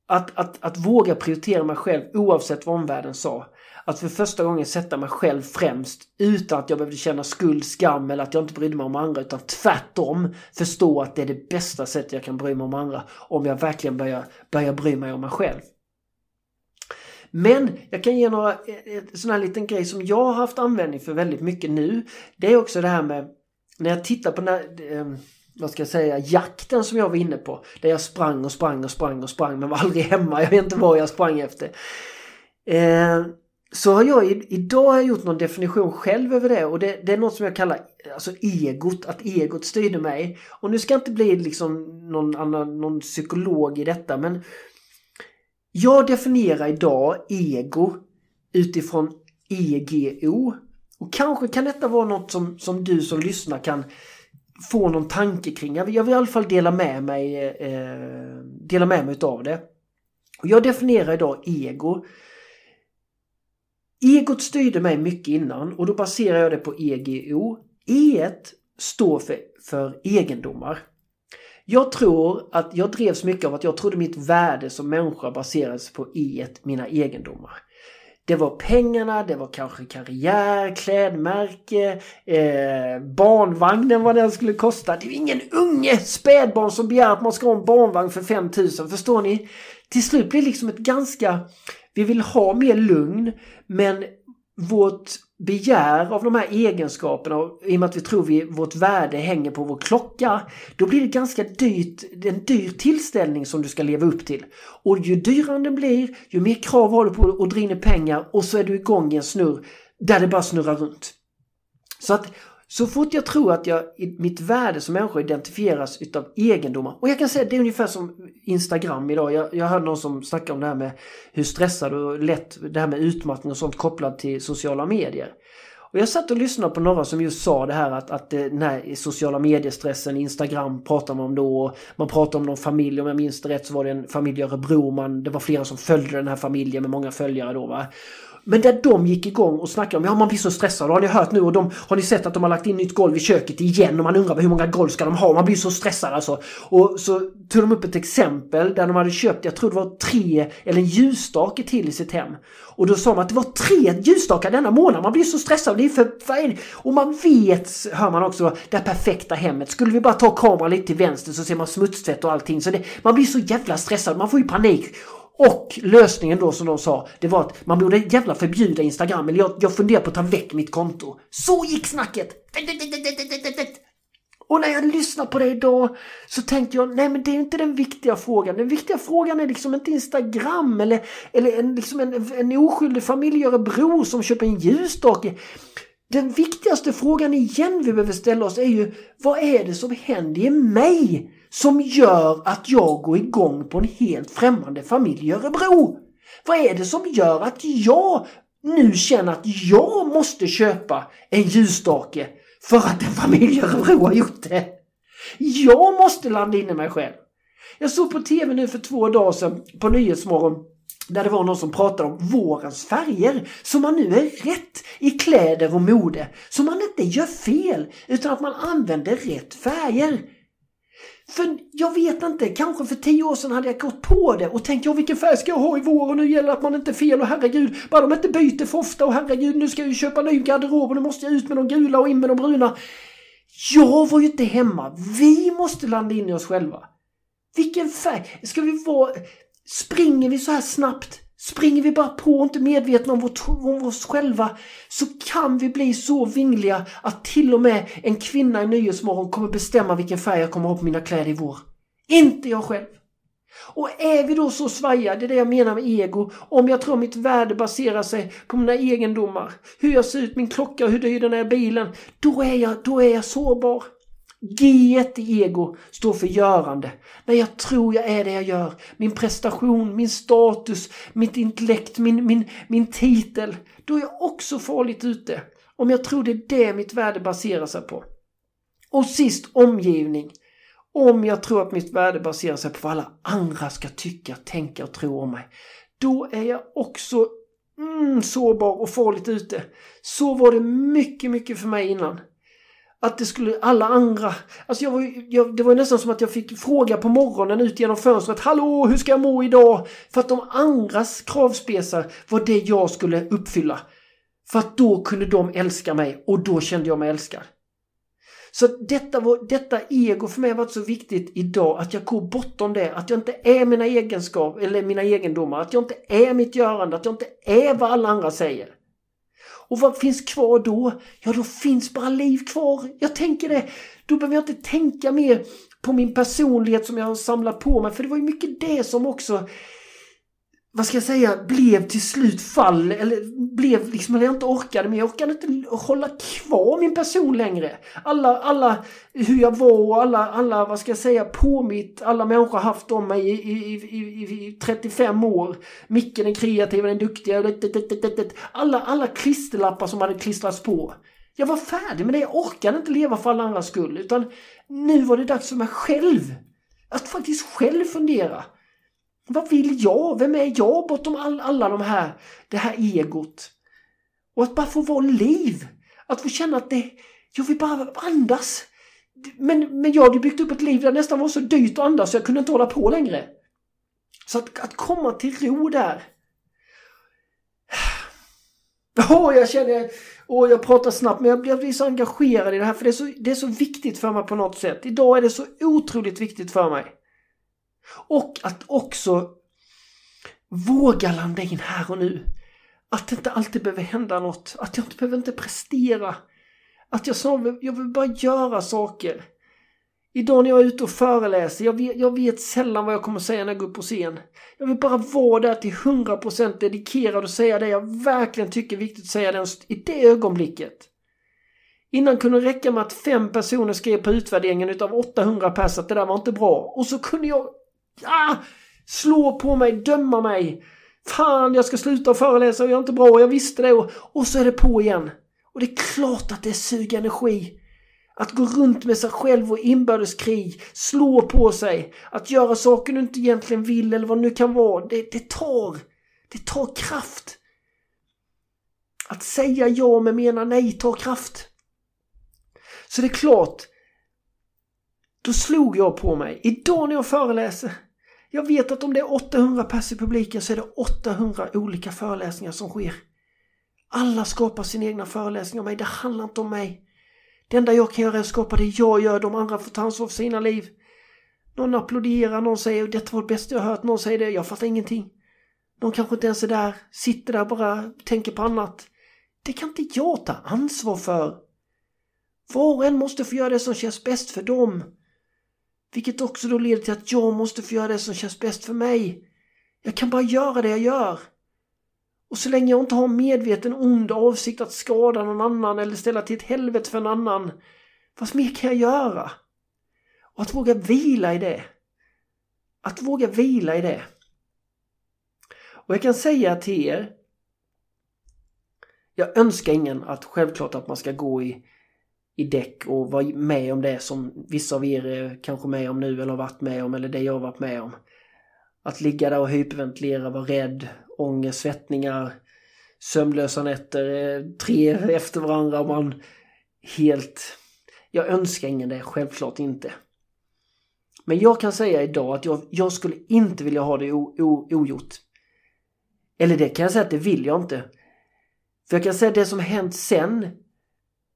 att, att, att våga prioritera mig själv oavsett vad omvärlden sa. Att för första gången sätta mig själv främst utan att jag behövde känna skuld, skam eller att jag inte brydde mig om andra utan tvärtom förstå att det är det bästa sättet jag kan bry mig om andra om jag verkligen börjar, börjar bry mig om mig själv. Men jag kan ge några, en sån här liten grej som jag har haft användning för väldigt mycket nu. Det är också det här med, när jag tittar på den här, eh, vad ska jag säga, jakten som jag var inne på. Där jag sprang och sprang och sprang och sprang men var aldrig hemma. Jag vet inte vad jag sprang efter. Eh, så har jag idag har jag gjort någon definition själv över det och det, det, är något som jag kallar alltså egot, att egot styrde mig. Och nu ska jag inte bli liksom någon, annan, någon psykolog i detta men jag definierar idag ego utifrån EGO. Och kanske kan detta vara något som, som du som lyssnar kan få någon tanke kring. Jag vill, jag vill i alla fall dela med mig, eh, dela med mig utav det. Och jag definierar idag ego. Egot styrde mig mycket innan och då baserar jag det på EGO. E1 står för, för egendomar. Jag tror att jag drevs mycket av att jag trodde mitt värde som människa baserades på iet, mina egendomar. Det var pengarna, det var kanske karriär, klädmärke, eh, barnvagnen vad den skulle kosta. Det är ju ingen unge spädbarn som begär att man ska ha en barnvagn för 5000, förstår ni? Till slut blir det liksom ett ganska... Vi vill ha mer lugn, men vårt begär av de här egenskaperna, i och med att vi tror att vårt värde hänger på vår klocka, då blir det ganska dyrt, en dyr tillställning som du ska leva upp till. Och ju dyrare den blir, ju mer krav har du på att dra in pengar och så är du igång i en snurr där det bara snurrar runt. Så att så fort jag tror att jag, mitt värde som människa identifieras utav egendomar. Och jag kan säga att det är ungefär som Instagram idag. Jag, jag hörde någon som snackade om det här med hur stressad och lätt det här med utmattning och sånt kopplat till sociala medier. Och jag satt och lyssnade på några som just sa det här att, att eh, den här sociala mediestressen, Instagram pratar man om då. Man pratar om någon familj, om jag minns det rätt så var det en familj i Örebro. Man, det var flera som följde den här familjen med många följare då va. Men där de gick igång och snackade om ja man blir så stressad. Har ni hört nu och de, har ni sett att de har lagt in nytt golv i köket igen och man undrar hur många golv ska de ha? Man blir så stressad alltså. Och så tog de upp ett exempel där de hade köpt, jag tror det var tre eller en ljusstake till i sitt hem. Och då sa man att det var tre ljusstakar denna månad. Man blir så stressad. Det är för, för och man vet, hör man också, det perfekta hemmet. Skulle vi bara ta kameran lite till vänster så ser man smutstvätt och allting. Så det, man blir så jävla stressad. Man får ju panik. Och lösningen då som de sa, det var att man borde jävla förbjuda Instagram. Eller jag, jag funderar på att ta väck mitt konto. Så gick snacket! Och när jag lyssnar på det idag så tänkte jag, nej men det är inte den viktiga frågan. Den viktiga frågan är liksom inte Instagram eller, eller en, liksom en, en oskyldig familj i Örebro som köper en ljusstake. Den viktigaste frågan igen vi behöver ställa oss är ju, vad är det som händer i mig som gör att jag går igång på en helt främmande familj i Örebro? Vad är det som gör att jag nu känner att jag måste köpa en ljusstake för att en familj i Örebro har gjort det. Jag måste landa in i mig själv. Jag såg på tv nu för två dagar sedan på Nyhetsmorgon där det var någon som pratade om vårens färger. Så man nu är rätt i kläder och mode. Så man inte gör fel utan att man använder rätt färger. För jag vet inte, kanske för tio år sedan hade jag gått på det och tänkt ja vilken färg ska jag ha i vår och nu gäller det att man inte är fel och herregud, bara de inte byter för ofta och herregud nu ska jag ju köpa ny garderob och nu måste jag ut med de gula och in med de bruna. Jag var ju inte hemma, vi måste landa in i oss själva. Vilken färg, ska vi vara, springer vi så här snabbt Springer vi bara på och inte medvetna om, vårt, om oss själva så kan vi bli så vingliga att till och med en kvinna i Nyhetsmorgon kommer bestämma vilken färg jag kommer ha på mina kläder i vår. Inte jag själv. Och är vi då så svaja, det är det jag menar med ego, om jag tror mitt värde baserar sig på mina egendomar, hur jag ser ut, min klocka hur dyr den är bilen, då är jag, då är jag sårbar. G i ego står för görande. När jag tror jag är det jag gör. Min prestation, min status, mitt intellekt, min, min, min titel. Då är jag också farligt ute. Om jag tror det är det mitt värde baserar sig på. Och sist omgivning. Om jag tror att mitt värde baserar sig på vad alla andra ska tycka, tänka och tro om mig. Då är jag också mm, sårbar och farligt ute. Så var det mycket, mycket för mig innan. Att det skulle alla andra... Alltså jag var, jag, det var nästan som att jag fick fråga på morgonen ut genom fönstret. Hallå, hur ska jag må idag? För att de andras kravspesar var det jag skulle uppfylla. För att då kunde de älska mig och då kände jag mig älskad. Så detta, var, detta ego för mig har varit så viktigt idag att jag går bortom det. Att jag inte är mina egenskaper eller mina egendomar. Att jag inte är mitt görande. Att jag inte är vad alla andra säger. Och vad finns kvar då? Ja, då finns bara liv kvar. Jag tänker det. Då behöver jag inte tänka mer på min personlighet som jag har samlat på mig. För det var ju mycket det som också vad ska jag säga, blev till slut fall, eller blev liksom, eller jag inte orkade, men jag orkade inte hålla kvar min person längre. Alla, alla hur jag var och alla, alla, vad ska jag säga, påmitt, alla människor har haft om mig i, i, i, i 35 år. Micke den kreativa, den duktiga, alla, alla klisterlappar som hade klistrats på. Jag var färdig med det, jag orkade inte leva för alla andras skull, utan nu var det dags för mig själv. Att faktiskt själv fundera. Vad vill jag? Vem är jag bortom all, alla de här, det här egot? Och att bara få vara liv. Att få känna att det, jag vill bara andas. Men, men jag hade byggt upp ett liv där det nästan var så dyrt att andas så jag kunde inte hålla på längre. Så att, att komma till ro där. Åh, oh, jag känner, åh, oh, jag pratar snabbt men jag, jag blir så engagerad i det här för det är, så, det är så viktigt för mig på något sätt. Idag är det så otroligt viktigt för mig. Och att också våga landa in här och nu. Att det inte alltid behöver hända något. Att jag inte behöver inte prestera. Att jag sa, jag vill bara göra saker. Idag när jag är ute och föreläser, jag vet, jag vet sällan vad jag kommer säga när jag går upp på scen. Jag vill bara vara där till 100% dedikerad och säga det jag verkligen tycker är viktigt att säga den, i det ögonblicket. Innan kunde det räcka med att fem personer skrev på utvärderingen utav 800 pers att det där var inte bra. Och så kunde jag ah, slå på mig, döma mig. Fan, jag ska sluta föreläsa och jag är inte bra, jag visste det och, och så är det på igen. Och det är klart att det suger energi. Att gå runt med sig själv och inbördeskrig, slå på sig, att göra saker du inte egentligen vill eller vad det nu kan vara, det, det tar, det tar kraft. Att säga ja men mena nej tar kraft. Så det är klart, då slog jag på mig. Idag när jag föreläser, jag vet att om det är 800 pers i publiken så är det 800 olika föreläsningar som sker. Alla skapar sin egna föreläsning om mig. Det handlar inte om mig. Det enda jag kan göra är att skapa det jag gör. De andra får ta ansvar för sina liv. Någon applåderar, någon säger detta var det bästa jag hört. Någon säger det, jag fattar ingenting. Någon kanske inte ens är där, sitter där bara tänker på annat. Det kan inte jag ta ansvar för. Var och en måste få göra det som känns bäst för dem. Vilket också då leder till att jag måste få göra det som känns bäst för mig. Jag kan bara göra det jag gör. Och så länge jag inte har medveten ond avsikt att skada någon annan eller ställa till ett helvete för en annan. Vad mer kan jag göra? Och att våga vila i det. Att våga vila i det. Och jag kan säga till er. Jag önskar ingen att självklart att man ska gå i, i däck och vara med om det som vissa av er är kanske med om nu eller har varit med om eller det jag har varit med om. Att ligga där och hyperventilera, vara rädd, ångest, svettningar, sömnlösa nätter, eh, tre efter varandra och man helt... Jag önskar ingen det, självklart inte. Men jag kan säga idag att jag, jag skulle inte vilja ha det o, o, ogjort. Eller det kan jag säga att det vill jag inte. För jag kan säga att det som hänt sen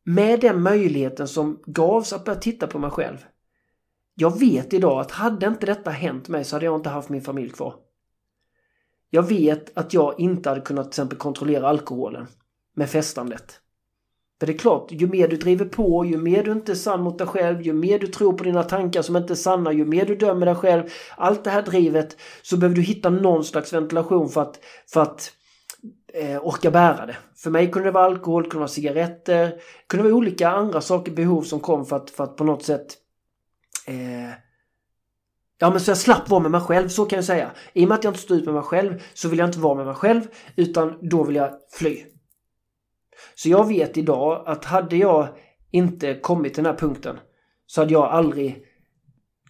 med den möjligheten som gavs att börja titta på mig själv. Jag vet idag att hade inte detta hänt mig så hade jag inte haft min familj kvar. Jag vet att jag inte hade kunnat till exempel kontrollera alkoholen med festandet. För det är klart, ju mer du driver på, ju mer du inte är sann mot dig själv, ju mer du tror på dina tankar som inte är sanna, ju mer du dömer dig själv, allt det här drivet, så behöver du hitta någon slags ventilation för att, för att eh, orka bära det. För mig kunde det vara alkohol, kunde det vara cigaretter, kunde det vara olika andra saker, behov som kom för att, för att på något sätt eh, Ja men så jag slapp vara med mig själv, så kan jag säga. I och med att jag inte står ut med mig själv så vill jag inte vara med mig själv utan då vill jag fly. Så jag vet idag att hade jag inte kommit till den här punkten så hade jag aldrig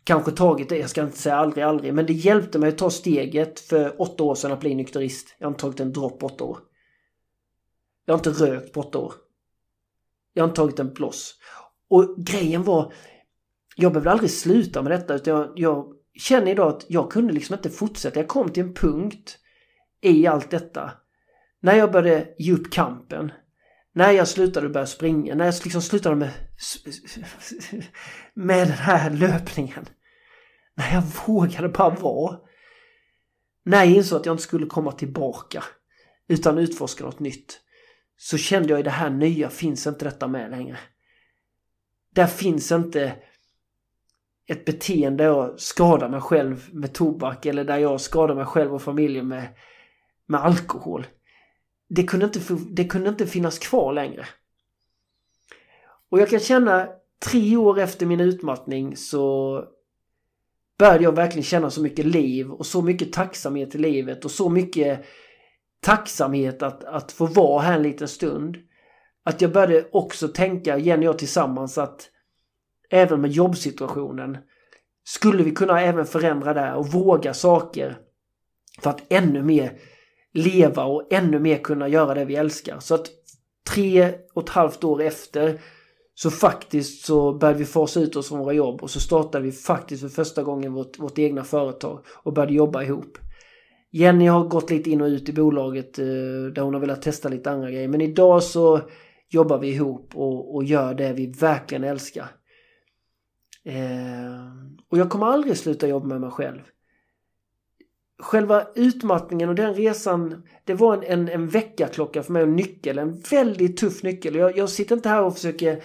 kanske tagit det, jag ska inte säga aldrig, aldrig, men det hjälpte mig att ta steget för åtta år sedan att bli nykterist. Jag har inte tagit en dropp på åtta år. Jag har inte rökt på åtta år. Jag har inte tagit en bloss. Och grejen var, jag behövde aldrig sluta med detta utan jag, jag känner idag att jag kunde liksom inte fortsätta. Jag kom till en punkt i allt detta. När jag började ge upp kampen. När jag slutade börja springa. När jag liksom slutade med, med den här löpningen. När jag vågade bara vara. När jag insåg att jag inte skulle komma tillbaka. Utan utforska något nytt. Så kände jag i det här nya finns inte detta med längre. Där finns inte ett beteende där jag skadar mig själv med tobak eller där jag skadar mig själv och familjen med, med alkohol. Det kunde, inte, det kunde inte finnas kvar längre. Och jag kan känna tre år efter min utmattning så började jag verkligen känna så mycket liv och så mycket tacksamhet i livet och så mycket tacksamhet att, att få vara här en liten stund. Att jag började också tänka, Jenny och jag tillsammans, att även med jobbsituationen, skulle vi kunna även förändra det och våga saker för att ännu mer leva och ännu mer kunna göra det vi älskar. Så att tre och ett halvt år efter så faktiskt så började vi fasa ut oss från våra jobb och så startade vi faktiskt för första gången vårt, vårt egna företag och började jobba ihop. Jenny har gått lite in och ut i bolaget eh, där hon har velat testa lite andra grejer men idag så jobbar vi ihop och, och gör det vi verkligen älskar. Eh, och jag kommer aldrig sluta jobba med mig själv. Själva utmattningen och den resan, det var en, en, en väckarklocka för mig och nyckel. En väldigt tuff nyckel. Jag, jag sitter inte här och försöker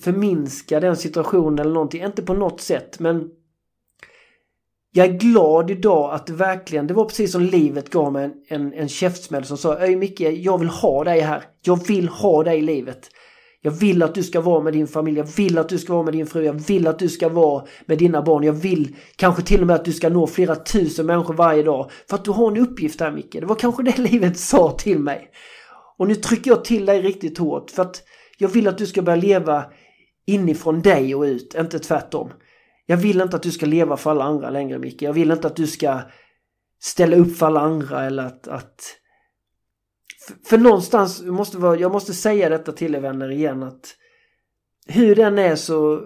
förminska den situationen eller någonting. Inte på något sätt men jag är glad idag att det verkligen, det var precis som livet gav mig en, en, en käftsmäll som sa Öj Micke, jag vill ha dig här. Jag vill ha dig i livet. Jag vill att du ska vara med din familj, jag vill att du ska vara med din fru, jag vill att du ska vara med dina barn. Jag vill kanske till och med att du ska nå flera tusen människor varje dag. För att du har en uppgift här Micke. Det var kanske det livet sa till mig. Och nu trycker jag till dig riktigt hårt för att jag vill att du ska börja leva inifrån dig och ut, inte tvärtom. Jag vill inte att du ska leva för alla andra längre Micke. Jag vill inte att du ska ställa upp för alla andra eller att, att för någonstans, måste vara, jag måste säga detta till er vänner igen att hur den är så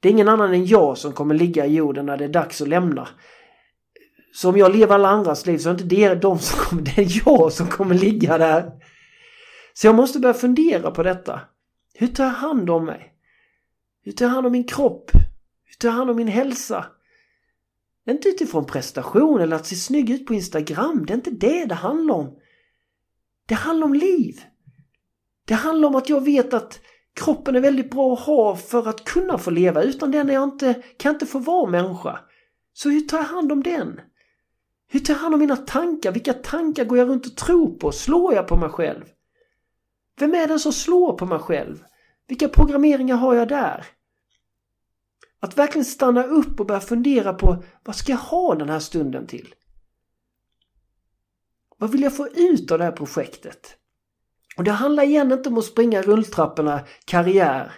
det är ingen annan än jag som kommer ligga i jorden när det är dags att lämna. Så om jag lever alla andras liv så är det inte det de som kommer, det är jag som kommer ligga där. Så jag måste börja fundera på detta. Hur tar jag hand om mig? Hur tar jag hand om min kropp? Hur tar jag hand om min hälsa? Inte utifrån prestation eller att se snygg ut på Instagram. Det är inte det det handlar om. Det handlar om liv. Det handlar om att jag vet att Kroppen är väldigt bra att ha för att kunna få leva. Utan den är jag inte, kan jag inte få vara människa. Så hur tar jag hand om den? Hur tar jag hand om mina tankar? Vilka tankar går jag runt och tror på? Slår jag på mig själv? Vem är den som slår på mig själv? Vilka programmeringar har jag där? Att verkligen stanna upp och börja fundera på vad ska jag ha den här stunden till? Vad vill jag få ut av det här projektet? Och det handlar igen inte om att springa rulltrapporna karriär.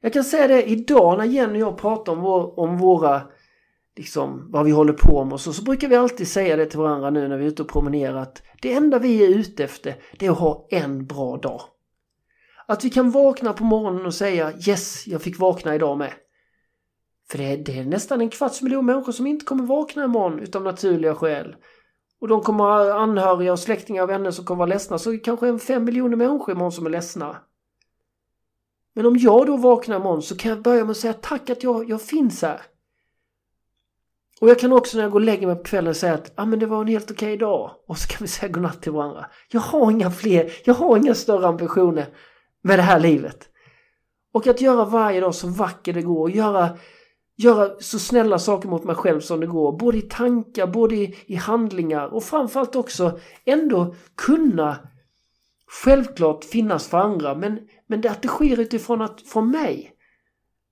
Jag kan säga det idag när Jenny och jag pratar om, vår, om våra, liksom vad vi håller på med och så, så brukar vi alltid säga det till varandra nu när vi är ute och promenerar att det enda vi är ute efter det är att ha en bra dag. Att vi kan vakna på morgonen och säga yes, jag fick vakna idag med. För det är, det är nästan en kvarts miljon människor som inte kommer vakna imorgon utav naturliga skäl. Och de kommer ha anhöriga och släktingar och vänner som kommer vara ledsna. Så kanske en fem miljoner människor imorgon som är ledsna. Men om jag då vaknar imorgon så kan jag börja med att säga tack att jag, jag finns här. Och jag kan också när jag går och lägger mig på kvällen säga att ah, men det var en helt okej okay dag. Och så kan vi säga godnatt till varandra. Jag har inga fler, jag har inga större ambitioner med det här livet. Och att göra varje dag så vacker det går. Och göra göra så snälla saker mot mig själv som det går. Både i tankar, både i, i handlingar och framförallt också ändå kunna självklart finnas för andra men, men det, att det sker utifrån att, från mig.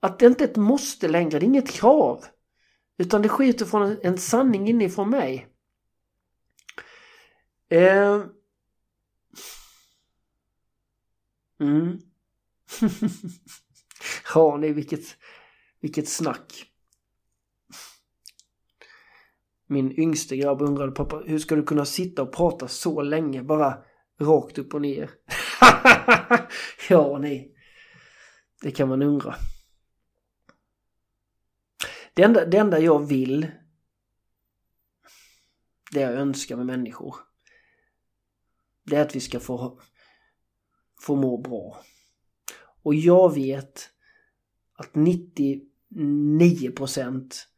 Att det inte är ett måste längre, det är inget krav. Utan det sker utifrån en, en sanning inifrån mig. Eh. Mm. ja, nej vilket vilket snack. Min yngste grabb undrade pappa, hur ska du kunna sitta och prata så länge bara rakt upp och ner? ja, nej. Det kan man undra. Det enda, det enda jag vill det jag önskar med människor det är att vi ska få, få må bra. Och jag vet att 99 procent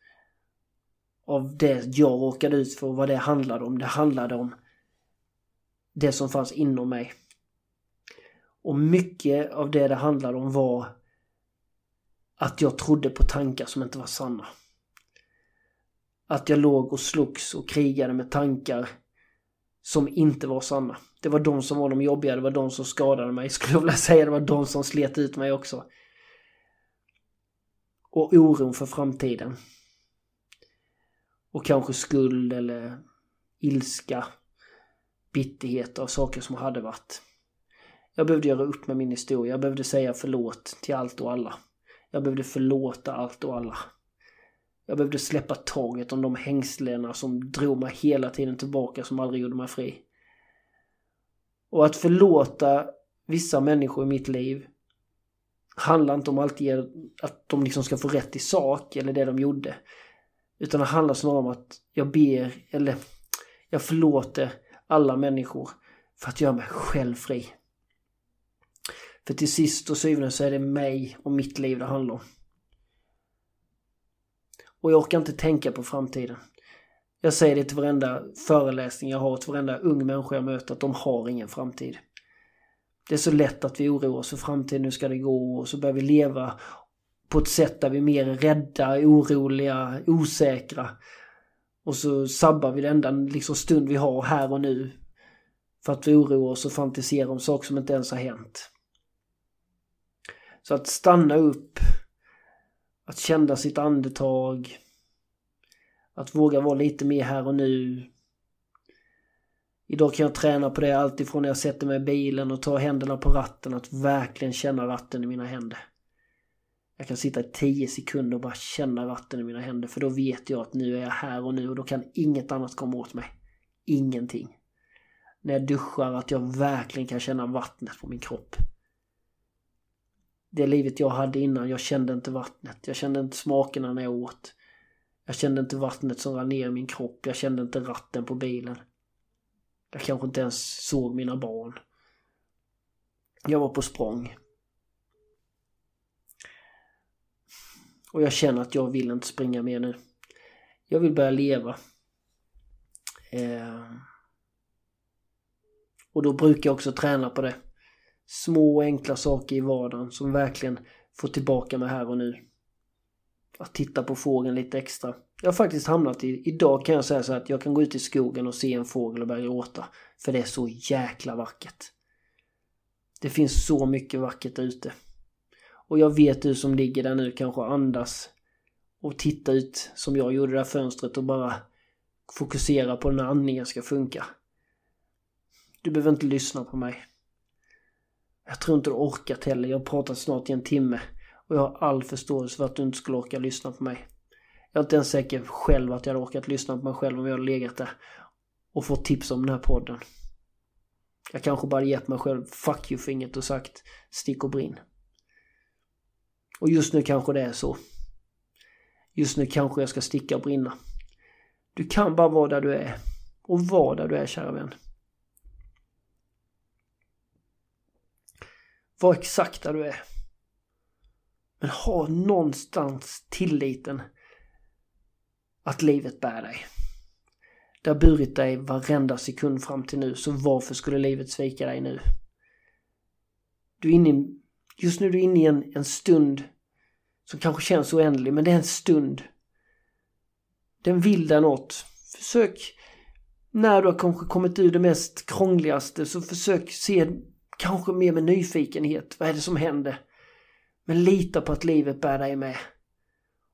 av det jag råkade ut för, vad det handlade om, det handlade om det som fanns inom mig. Och mycket av det det handlade om var att jag trodde på tankar som inte var sanna. Att jag låg och slogs och krigade med tankar som inte var sanna. Det var de som var de jobbiga, det var de som skadade mig, skulle jag vilja säga. Det var de som slet ut mig också och oron för framtiden. Och kanske skuld eller ilska, bitterhet av saker som hade varit. Jag behövde göra upp med min historia. Jag behövde säga förlåt till allt och alla. Jag behövde förlåta allt och alla. Jag behövde släppa taget om de hängslena som drog mig hela tiden tillbaka som aldrig gjorde mig fri. Och att förlåta vissa människor i mitt liv handlar inte om alltid att de liksom ska få rätt i sak eller det de gjorde. Utan det handlar snarare om att jag ber, eller jag förlåter alla människor för att göra mig själv fri. För till sist och syvende så är det mig och mitt liv det handlar om. Och jag orkar inte tänka på framtiden. Jag säger det till varenda föreläsning jag har, till varenda ung människa jag möter, att de har ingen framtid. Det är så lätt att vi oroar oss för framtiden, hur ska det gå? Och så börjar vi leva på ett sätt där vi är mer rädda, oroliga, osäkra. Och så sabbar vi den enda liksom, stund vi har här och nu. För att vi oroar oss och fantiserar om saker som inte ens har hänt. Så att stanna upp, att känna sitt andetag, att våga vara lite mer här och nu, Idag kan jag träna på det alltifrån när jag sätter mig i bilen och tar händerna på ratten att verkligen känna ratten i mina händer. Jag kan sitta i 10 sekunder och bara känna ratten i mina händer för då vet jag att nu är jag här och nu och då kan inget annat komma åt mig. Ingenting. När jag duschar att jag verkligen kan känna vattnet på min kropp. Det livet jag hade innan, jag kände inte vattnet. Jag kände inte smakerna när jag åt. Jag kände inte vattnet som rann ner i min kropp. Jag kände inte ratten på bilen. Jag kanske inte ens såg mina barn. Jag var på språng. Och jag känner att jag vill inte springa mer nu. Jag vill börja leva. Eh. Och då brukar jag också träna på det. små enkla saker i vardagen som verkligen får tillbaka mig här och nu. Att titta på fågeln lite extra. Jag har faktiskt hamnat i, idag kan jag säga så att jag kan gå ut i skogen och se en fågel och börja gråta. För det är så jäkla vackert. Det finns så mycket vackert där ute. Och jag vet du som ligger där nu kanske andas och tittar ut som jag gjorde det där fönstret och bara fokusera på när andningen ska funka. Du behöver inte lyssna på mig. Jag tror inte du orkat heller. Jag har pratat snart i en timme. Och jag har all förståelse för att du inte skulle orka lyssna på mig. Jag är inte ens säker själv att jag hade orkat lyssna på mig själv om jag hade legat där och fått tips om den här podden. Jag kanske bara gett mig själv fuck you-fingret och sagt stick och brinn. Och just nu kanske det är så. Just nu kanske jag ska sticka och brinna. Du kan bara vara där du är. Och vara där du är kära vän. Var exakt där du är. Men ha någonstans tilliten att livet bär dig. Det har burit dig varenda sekund fram till nu, så varför skulle livet svika dig nu? Du är inne i, just nu är du inne i en, en stund som kanske känns oändlig, men det är en stund. Den vill dig något. Försök, när du har kanske kommit ur det mest krångligaste, så försök se kanske mer med nyfikenhet. Vad är det som händer? Men lita på att livet bär dig med.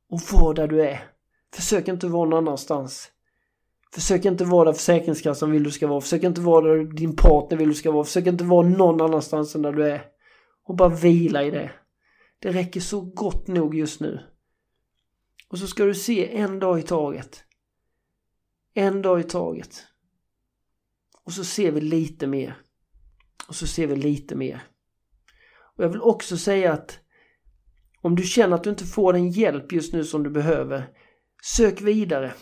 Och var där du är. Försök inte vara någon annanstans. Försök inte vara där Försäkringskassan vill du ska vara. Försök inte vara där din partner vill du ska vara. Försök inte vara någon annanstans än där du är. Och bara vila i det. Det räcker så gott nog just nu. Och så ska du se en dag i taget. En dag i taget. Och så ser vi lite mer. Och så ser vi lite mer. Och jag vill också säga att om du känner att du inte får den hjälp just nu som du behöver, sök vidare.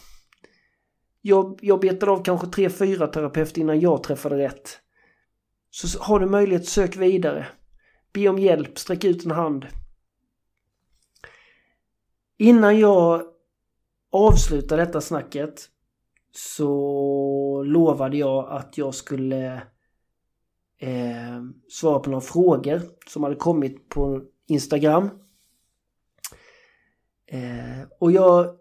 Jag, jag betade av kanske tre, fyra terapeuter innan jag träffade rätt. Så har du möjlighet, sök vidare. Be om hjälp, sträck ut en hand. Innan jag avslutar detta snacket så lovade jag att jag skulle eh, svara på några frågor som hade kommit på Instagram. Eh, och jag,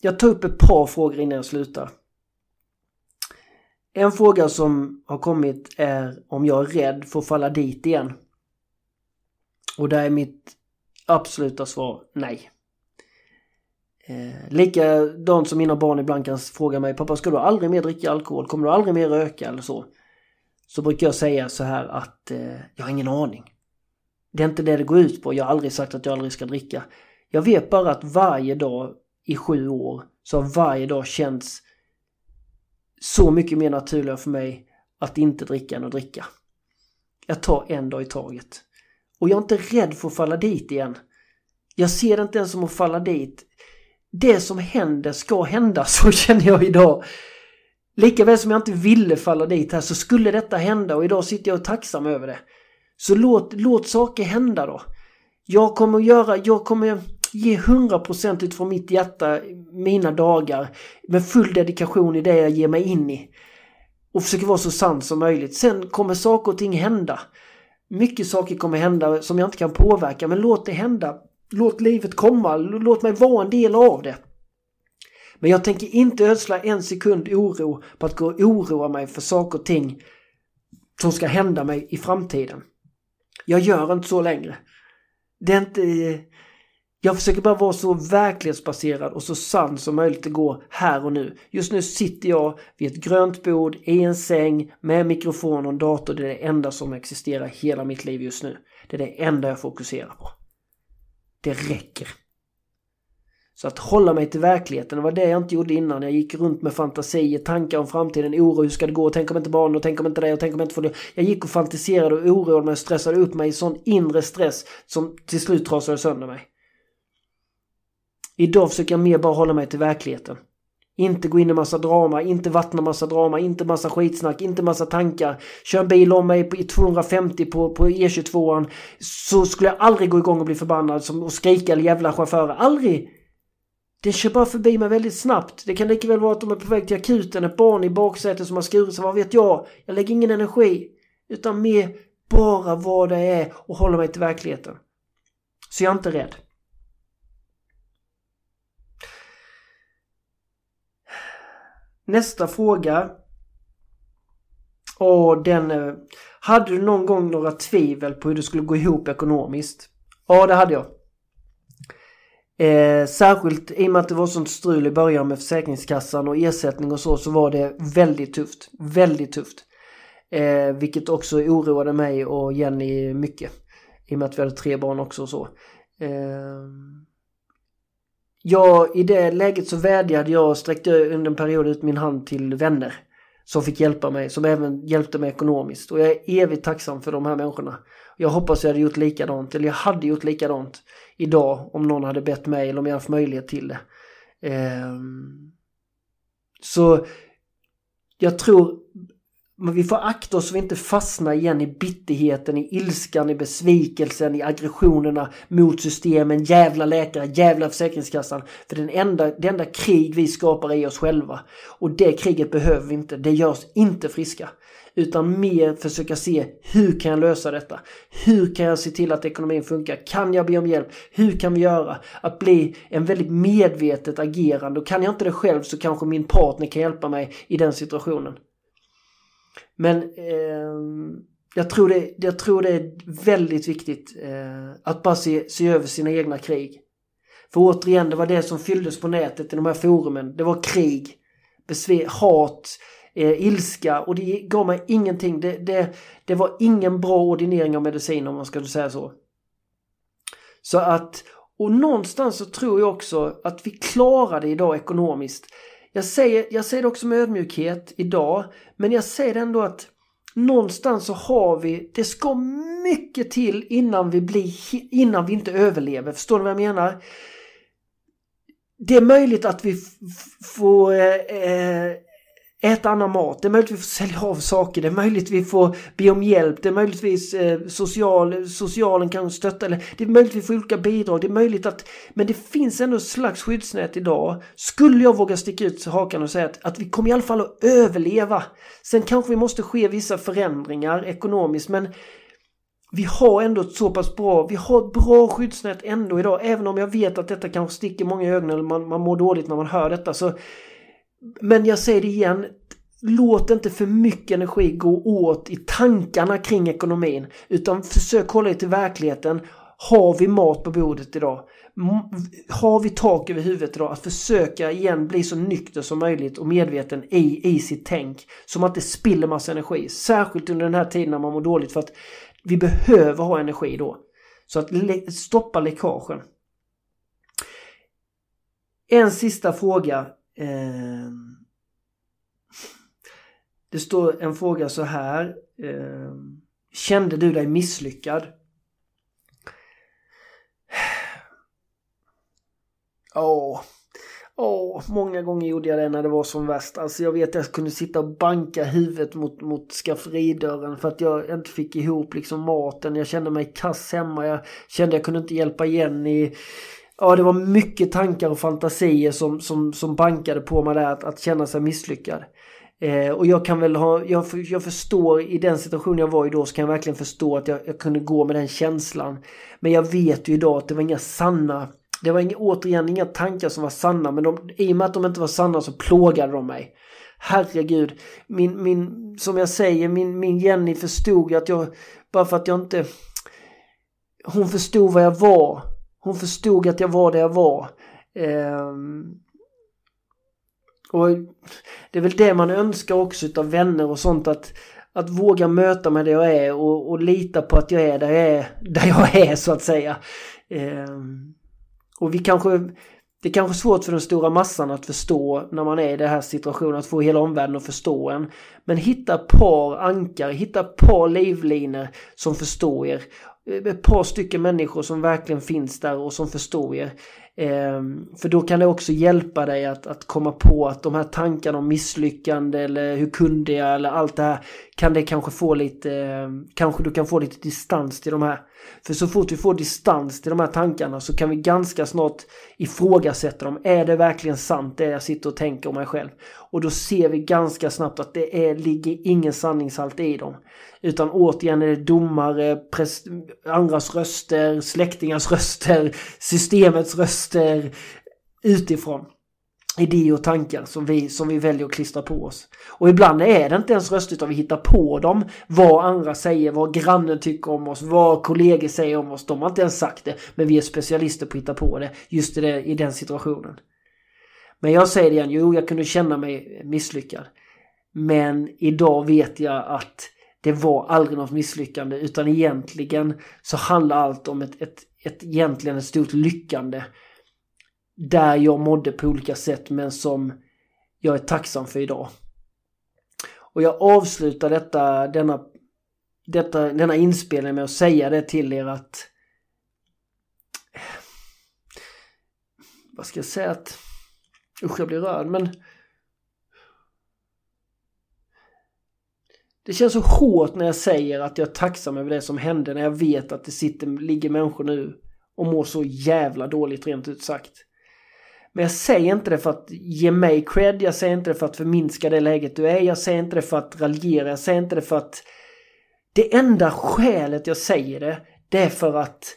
jag tar upp ett par frågor innan jag slutar. En fråga som har kommit är om jag är rädd för att falla dit igen. Och där är mitt absoluta svar nej. Eh, likadant som mina barn ibland kan fråga mig, pappa ska du aldrig mer dricka alkohol? Kommer du aldrig mer röka eller så? Så brukar jag säga så här att eh, jag har ingen aning. Det är inte det det går ut på. Jag har aldrig sagt att jag aldrig ska dricka. Jag vet bara att varje dag i sju år så har varje dag känts så mycket mer naturligare för mig att inte dricka än att dricka. Jag tar en dag i taget. Och jag är inte rädd för att falla dit igen. Jag ser det inte ens som att falla dit. Det som händer ska hända, så känner jag idag. Likaväl som jag inte ville falla dit här så skulle detta hända och idag sitter jag och är tacksam över det. Så låt, låt saker hända då. Jag kommer att göra, jag kommer ge 100% utifrån mitt hjärta mina dagar med full dedikation i det jag ger mig in i. Och försöker vara så sann som möjligt. Sen kommer saker och ting hända. Mycket saker kommer hända som jag inte kan påverka men låt det hända. Låt livet komma, låt mig vara en del av det. Men jag tänker inte ödsla en sekund oro på att gå och oroa mig för saker och ting som ska hända mig i framtiden. Jag gör inte så längre. Det är inte... Jag försöker bara vara så verklighetsbaserad och så sann som möjligt att gå här och nu. Just nu sitter jag vid ett grönt bord i en säng med mikrofon och en dator. Det är det enda som existerar i hela mitt liv just nu. Det är det enda jag fokuserar på. Det räcker. Så att hålla mig till verkligheten, det var det jag inte gjorde innan. Jag gick runt med fantasier, tankar om framtiden, oro, hur ska det gå, tänk om inte barnen och tänk om inte det och tänk om inte får det. Jag gick och fantiserade och oroade mig och stressade upp mig i sån inre stress som till slut trasade sönder mig. Idag försöker jag mer bara hålla mig till verkligheten. Inte gå in i massa drama, inte vattna massa drama, inte massa skitsnack, inte massa tankar. Kör en bil om mig i 250 på, på E22an så skulle jag aldrig gå igång och bli förbannad som, och skrika eller jävla chaufförer. Aldrig! Den kör bara förbi mig väldigt snabbt. Det kan lika väl vara att de är på väg till akuten, ett barn i baksätet som har skurit sig, vad vet jag? Jag lägger ingen energi. Utan mer bara vad det är och hålla mig till verkligheten. Så jag är inte rädd. Nästa fråga. Och den... Eh, hade du någon gång några tvivel på hur det skulle gå ihop ekonomiskt? Ja, det hade jag. Eh, särskilt i och med att det var sånt strul i början med Försäkringskassan och ersättning och så, så var det väldigt tufft. Väldigt tufft. Eh, vilket också oroade mig och Jenny mycket. I och med att vi hade tre barn också och så. Eh, jag i det läget så vädjade jag och sträckte under en period ut min hand till vänner. Som fick hjälpa mig, som även hjälpte mig ekonomiskt. Och jag är evigt tacksam för de här människorna. Jag hoppas jag hade gjort likadant, eller jag hade gjort likadant idag om någon hade bett mig eller om jag haft möjlighet till det. Ehm, så jag tror men vi får akta oss så vi inte fastnar igen i bitterheten, i ilskan, i besvikelsen, i aggressionerna mot systemen, jävla läkare, jävla Försäkringskassan. För den enda, det enda krig vi skapar är oss själva. Och det kriget behöver vi inte, det gör oss inte friska. Utan mer försöka se hur kan jag lösa detta? Hur kan jag se till att ekonomin funkar? Kan jag be om hjälp? Hur kan vi göra? Att bli en väldigt medvetet agerande. Och kan jag inte det själv så kanske min partner kan hjälpa mig i den situationen. Men eh, jag, tror det, jag tror det är väldigt viktigt eh, att bara se, se över sina egna krig. För återigen, det var det som fylldes på nätet i de här forumen. Det var krig, besvär, hat, eh, ilska och det gav mig ingenting. Det, det, det var ingen bra ordinering av medicin om man ska säga så. Så att, och någonstans så tror jag också att vi klarar det idag ekonomiskt. Jag säger, jag säger det också med ödmjukhet idag, men jag säger ändå att någonstans så har vi, det ska mycket till innan vi blir, innan vi inte överlever. Förstår du vad jag menar? Det är möjligt att vi får eh, eh äta annan mat, det är möjligt att vi får sälja av saker, det är möjligt att vi får be om hjälp, det är möjligtvis eh, social, socialen kan stötta, eller det är möjligt att vi får olika bidrag, det är möjligt att, men det finns ändå ett slags skyddsnät idag. Skulle jag våga sticka ut hakan och säga att, att vi kommer i alla fall att överleva. Sen kanske vi måste ske vissa förändringar ekonomiskt, men vi har ändå ett så pass bra, vi har ett bra skyddsnät ändå idag, även om jag vet att detta kanske sticker många i ögonen, eller man, man mår dåligt när man hör detta, så men jag säger det igen, låt inte för mycket energi gå åt i tankarna kring ekonomin. Utan försök hålla dig till verkligheten. Har vi mat på bordet idag? Har vi tak över huvudet idag? Att försöka igen bli så nykter som möjligt och medveten i, i sitt tänk. Så att det spiller massa energi. Särskilt under den här tiden när man mår dåligt för att vi behöver ha energi då. Så att stoppa läckagen. En sista fråga Eh, det står en fråga så här. Eh, kände du dig misslyckad? Åh, oh. många gånger gjorde jag det när det var som värst. Alltså jag vet att jag kunde sitta och banka huvudet mot, mot skafferidörren för att jag inte fick ihop liksom maten. Jag kände mig kass hemma. Jag kände att jag kunde inte hjälpa Jenny ja, det var mycket tankar och fantasier som, som, som bankade på mig där att, att känna sig misslyckad. Eh, och jag kan väl ha, jag, jag förstår i den situation jag var i då så kan jag verkligen förstå att jag, jag kunde gå med den känslan. Men jag vet ju idag att det var inga sanna, det var inga, återigen inga tankar som var sanna men de, i och med att de inte var sanna så plågade de mig. Herregud, min, min, som jag säger, min, min Jenny förstod att jag, bara för att jag inte, hon förstod vad jag var. Hon förstod att jag var det jag var. Eh, och det är väl det man önskar också utav vänner och sånt att, att våga möta mig där jag är och, och lita på att jag är där jag är, där jag är så att säga. Eh, och vi kanske, det är kanske svårt för den stora massan att förstå när man är i den här situationen, att få hela omvärlden att förstå en. Men hitta par ankare, hitta par livlinor som förstår er. Ett par stycken människor som verkligen finns där och som förstår er. Ehm, för då kan det också hjälpa dig att, att komma på att de här tankarna om misslyckande eller hur kunde jag eller allt det här kan det kanske få lite, ehm, kanske du kan få lite distans till de här. För så fort vi får distans till de här tankarna så kan vi ganska snart ifrågasätta dem. Är det verkligen sant det jag sitter och tänker om mig själv? Och då ser vi ganska snabbt att det är, ligger ingen sanningshalt i dem. Utan återigen är det domare, andras röster, släktingars röster, systemets röster utifrån. Idéer och tankar som vi, som vi väljer att klistra på oss. Och ibland är det inte ens röster utan vi hittar på dem. Vad andra säger, vad grannen tycker om oss, vad kollegor säger om oss. De har inte ens sagt det, men vi är specialister på att hitta på det just i, det, i den situationen. Men jag säger det igen, jo jag kunde känna mig misslyckad. Men idag vet jag att det var aldrig något misslyckande utan egentligen så handlar allt om ett, ett, ett egentligen ett stort lyckande. Där jag mådde på olika sätt men som jag är tacksam för idag. Och jag avslutar detta, denna, detta, denna inspelning med att säga det till er att vad ska jag säga att usch jag blir rörd men Det känns så hårt när jag säger att jag är tacksam över det som hände när jag vet att det sitter, ligger människor nu och mår så jävla dåligt rent ut sagt. Men jag säger inte det för att ge mig cred, jag säger inte det för att förminska det läget du är, jag säger inte det för att raljera, jag säger inte det för att... Det enda skälet jag säger det, det är för att...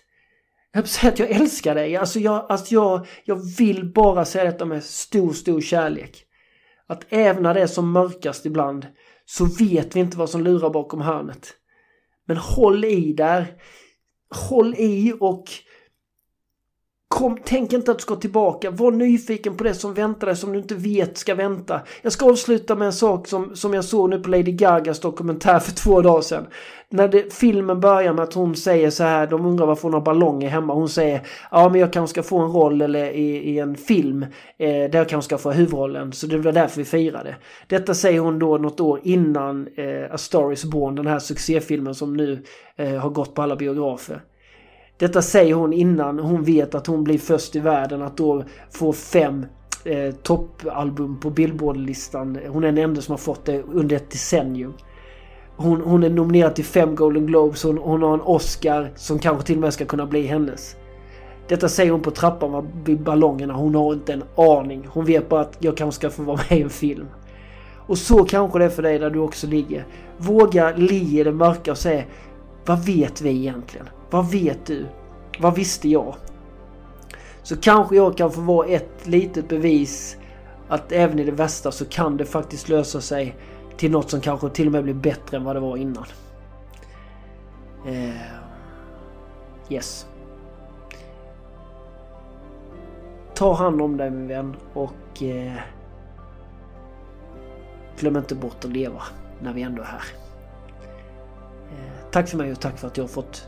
Jag säga att jag älskar dig, alltså jag, alltså jag, jag vill bara säga detta med stor, stor kärlek. Att även när det är som mörkast ibland så vet vi inte vad som lurar bakom hörnet. Men håll i där. Håll i och Kom, tänk inte att du ska tillbaka. Var nyfiken på det som väntar dig som du inte vet ska vänta. Jag ska avsluta med en sak som, som jag såg nu på Lady Gagas dokumentär för två dagar sedan. När det, filmen börjar med att hon säger så här, de undrar varför hon har ballonger hemma. Hon säger, ja men jag kanske ska få en roll eller i, i en film eh, där jag kanske ska få huvudrollen. Så det var därför vi firade. Detta säger hon då något år innan eh, A Star Is Born, den här succéfilmen som nu eh, har gått på alla biografer. Detta säger hon innan hon vet att hon blir först i världen att då få fem eh, toppalbum på Billboard-listan. Hon är den enda som har fått det under ett decennium. Hon, hon är nominerad till fem Golden Globes, hon, hon har en Oscar som kanske till och med ska kunna bli hennes. Detta säger hon på trappan vid ballongerna. Hon har inte en aning. Hon vet bara att jag kanske ska få vara med i en film. Och så kanske det är för dig där du också ligger. Våga le i det mörka och säga Vad vet vi egentligen? Vad vet du? Vad visste jag? Så kanske jag kan få vara ett litet bevis att även i det värsta så kan det faktiskt lösa sig till något som kanske till och med blir bättre än vad det var innan. Uh, yes. Ta hand om dig min vän och uh, glöm inte bort att leva när vi ändå är här. Uh, tack för mig och tack för att jag har fått